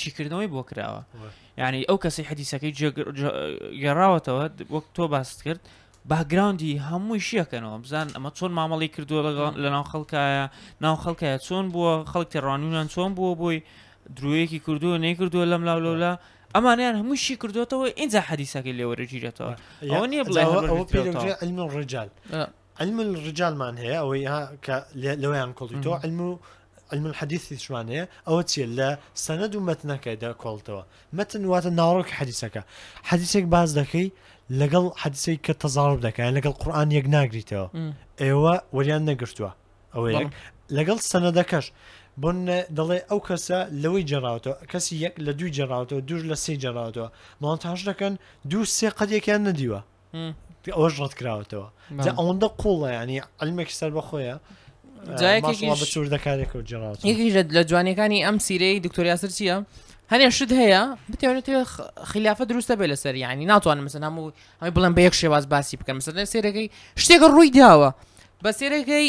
شیکردنەوەی بۆ کراوە یعنی ئەو کەسی حەدیسەکەی گەڕاوەتەوە وەک تۆ باست کرد باگراوندی هەمووی شیەکەنەوە بزان ئەمە چۆن مامەڵی کردووە لەگەڵ لە ناو خەڵکایە ناو خەڵکایە چۆن بووە خەڵک تێڕوانیونان چۆن بووە بۆی درۆیەکی کردووە نەیکردووە لەم لاو لەولا ئەمانیان هەموو شی کردوێتەوە ئینجا حەدیسەکەی لێوەرەگیرێتەوە ئەوە نیە بڵێ ئەوە پێ علمی ڕجال علم الرجالمان هەیە ئەوەی ها کە لەوەیان کۆڵیتەوە علم و علم الحدیثیشمان هەیە ئەوە چیە لە سەند و مەتنەکەی دە کۆڵتەوە مەتن واتە ناوەڕۆکی حەدیسەکە حەدیسێک باز دەکەی لەگەڵ حەدیسێک کە تەزاڕب دەکەن لەگەڵ قورآان یەک ناگریتەوە ئێوە وەریان نەگرتووە ئەوە یەک لەگەڵ سەنەدەکەش بۆن دەڵێ ئەو کەسە لەوەی جێراوتەوە کەسی یەک لە دووی جێراوتەوە دوور لە سێ جێراوتەوە ماڵتاش دەکەن دوو سێ قەدێکیان نەدیوە ئەوش ڕەت کراوەتەوە جا ئەوەندە قوڵە ینی ئەلمێکی سەر بەخۆیە بەچور دەکارێکەوە جێراوە لە جوانەکانی ئەم سیرەی دکتۆریاسر چییە؟ هەنێ شت هەیە بتێنێت خلافە دروستە بێ لەسەر ینی ناتوانم مەسەن هەموو ئەوی بڵێن بە یەک شێواز باسی بکەم سەر سێرەکەی شتێکە ڕووی داوە بە سێرەکەی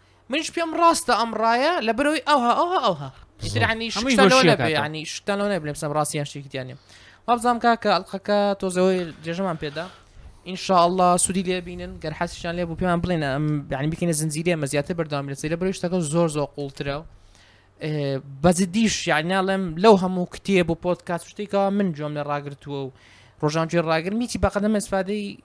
منیش پێم ڕاستە ئەم ڕایە لە بەرەوەی ئەوها ئەوها ئەوها شتانەوە بلێم سەم ڕاستی یان شتێکیانێ وابزانام کاکە ئەلقەکە تۆزەوەی درێژەمان پێدا ئینشاءله سوودی لێ بینن گەر حەسیشان لێ بوو پێمان بڵێن ئەم بەنی بکەینە زنجیرە مە زیاتر بەردام لە سەیرە بەری شتەکە زۆر زۆر قوڵترە و بەزدیش یاعناڵێم لەو هەموو کتێب و پۆت کات شتێکەوە من جۆم لە ڕاگرتووە و ڕۆژانجوێ ڕاگر میتی بەقەدەمە سفادەی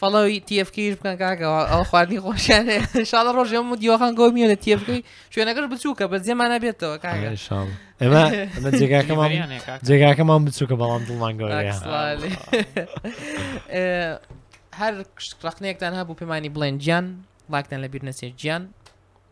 فەڵۆی TFK یش بکەن کاکە وا ئەوە خواردنی خۆشیان هەیە ان شاء اللە ڕۆژێ هەموو دیوەخان گۆ میوە لە TFK شوێنەکەش بچووکە بەس جێمان نەبێتەوە کاکە ئێن شاء اللە. ئێمە ئێمە جێگاکەمان دیلیڤەریان هەیە کاکە. جێگاکەمان بچووکە بەڵام دڵمان گەورەیە تاکس لالی. ئێ، هەر ڕەخنەیەکتان هەبوو پێمانی بڵێن گیان ڵاکتان لە بیر نەچێت گیان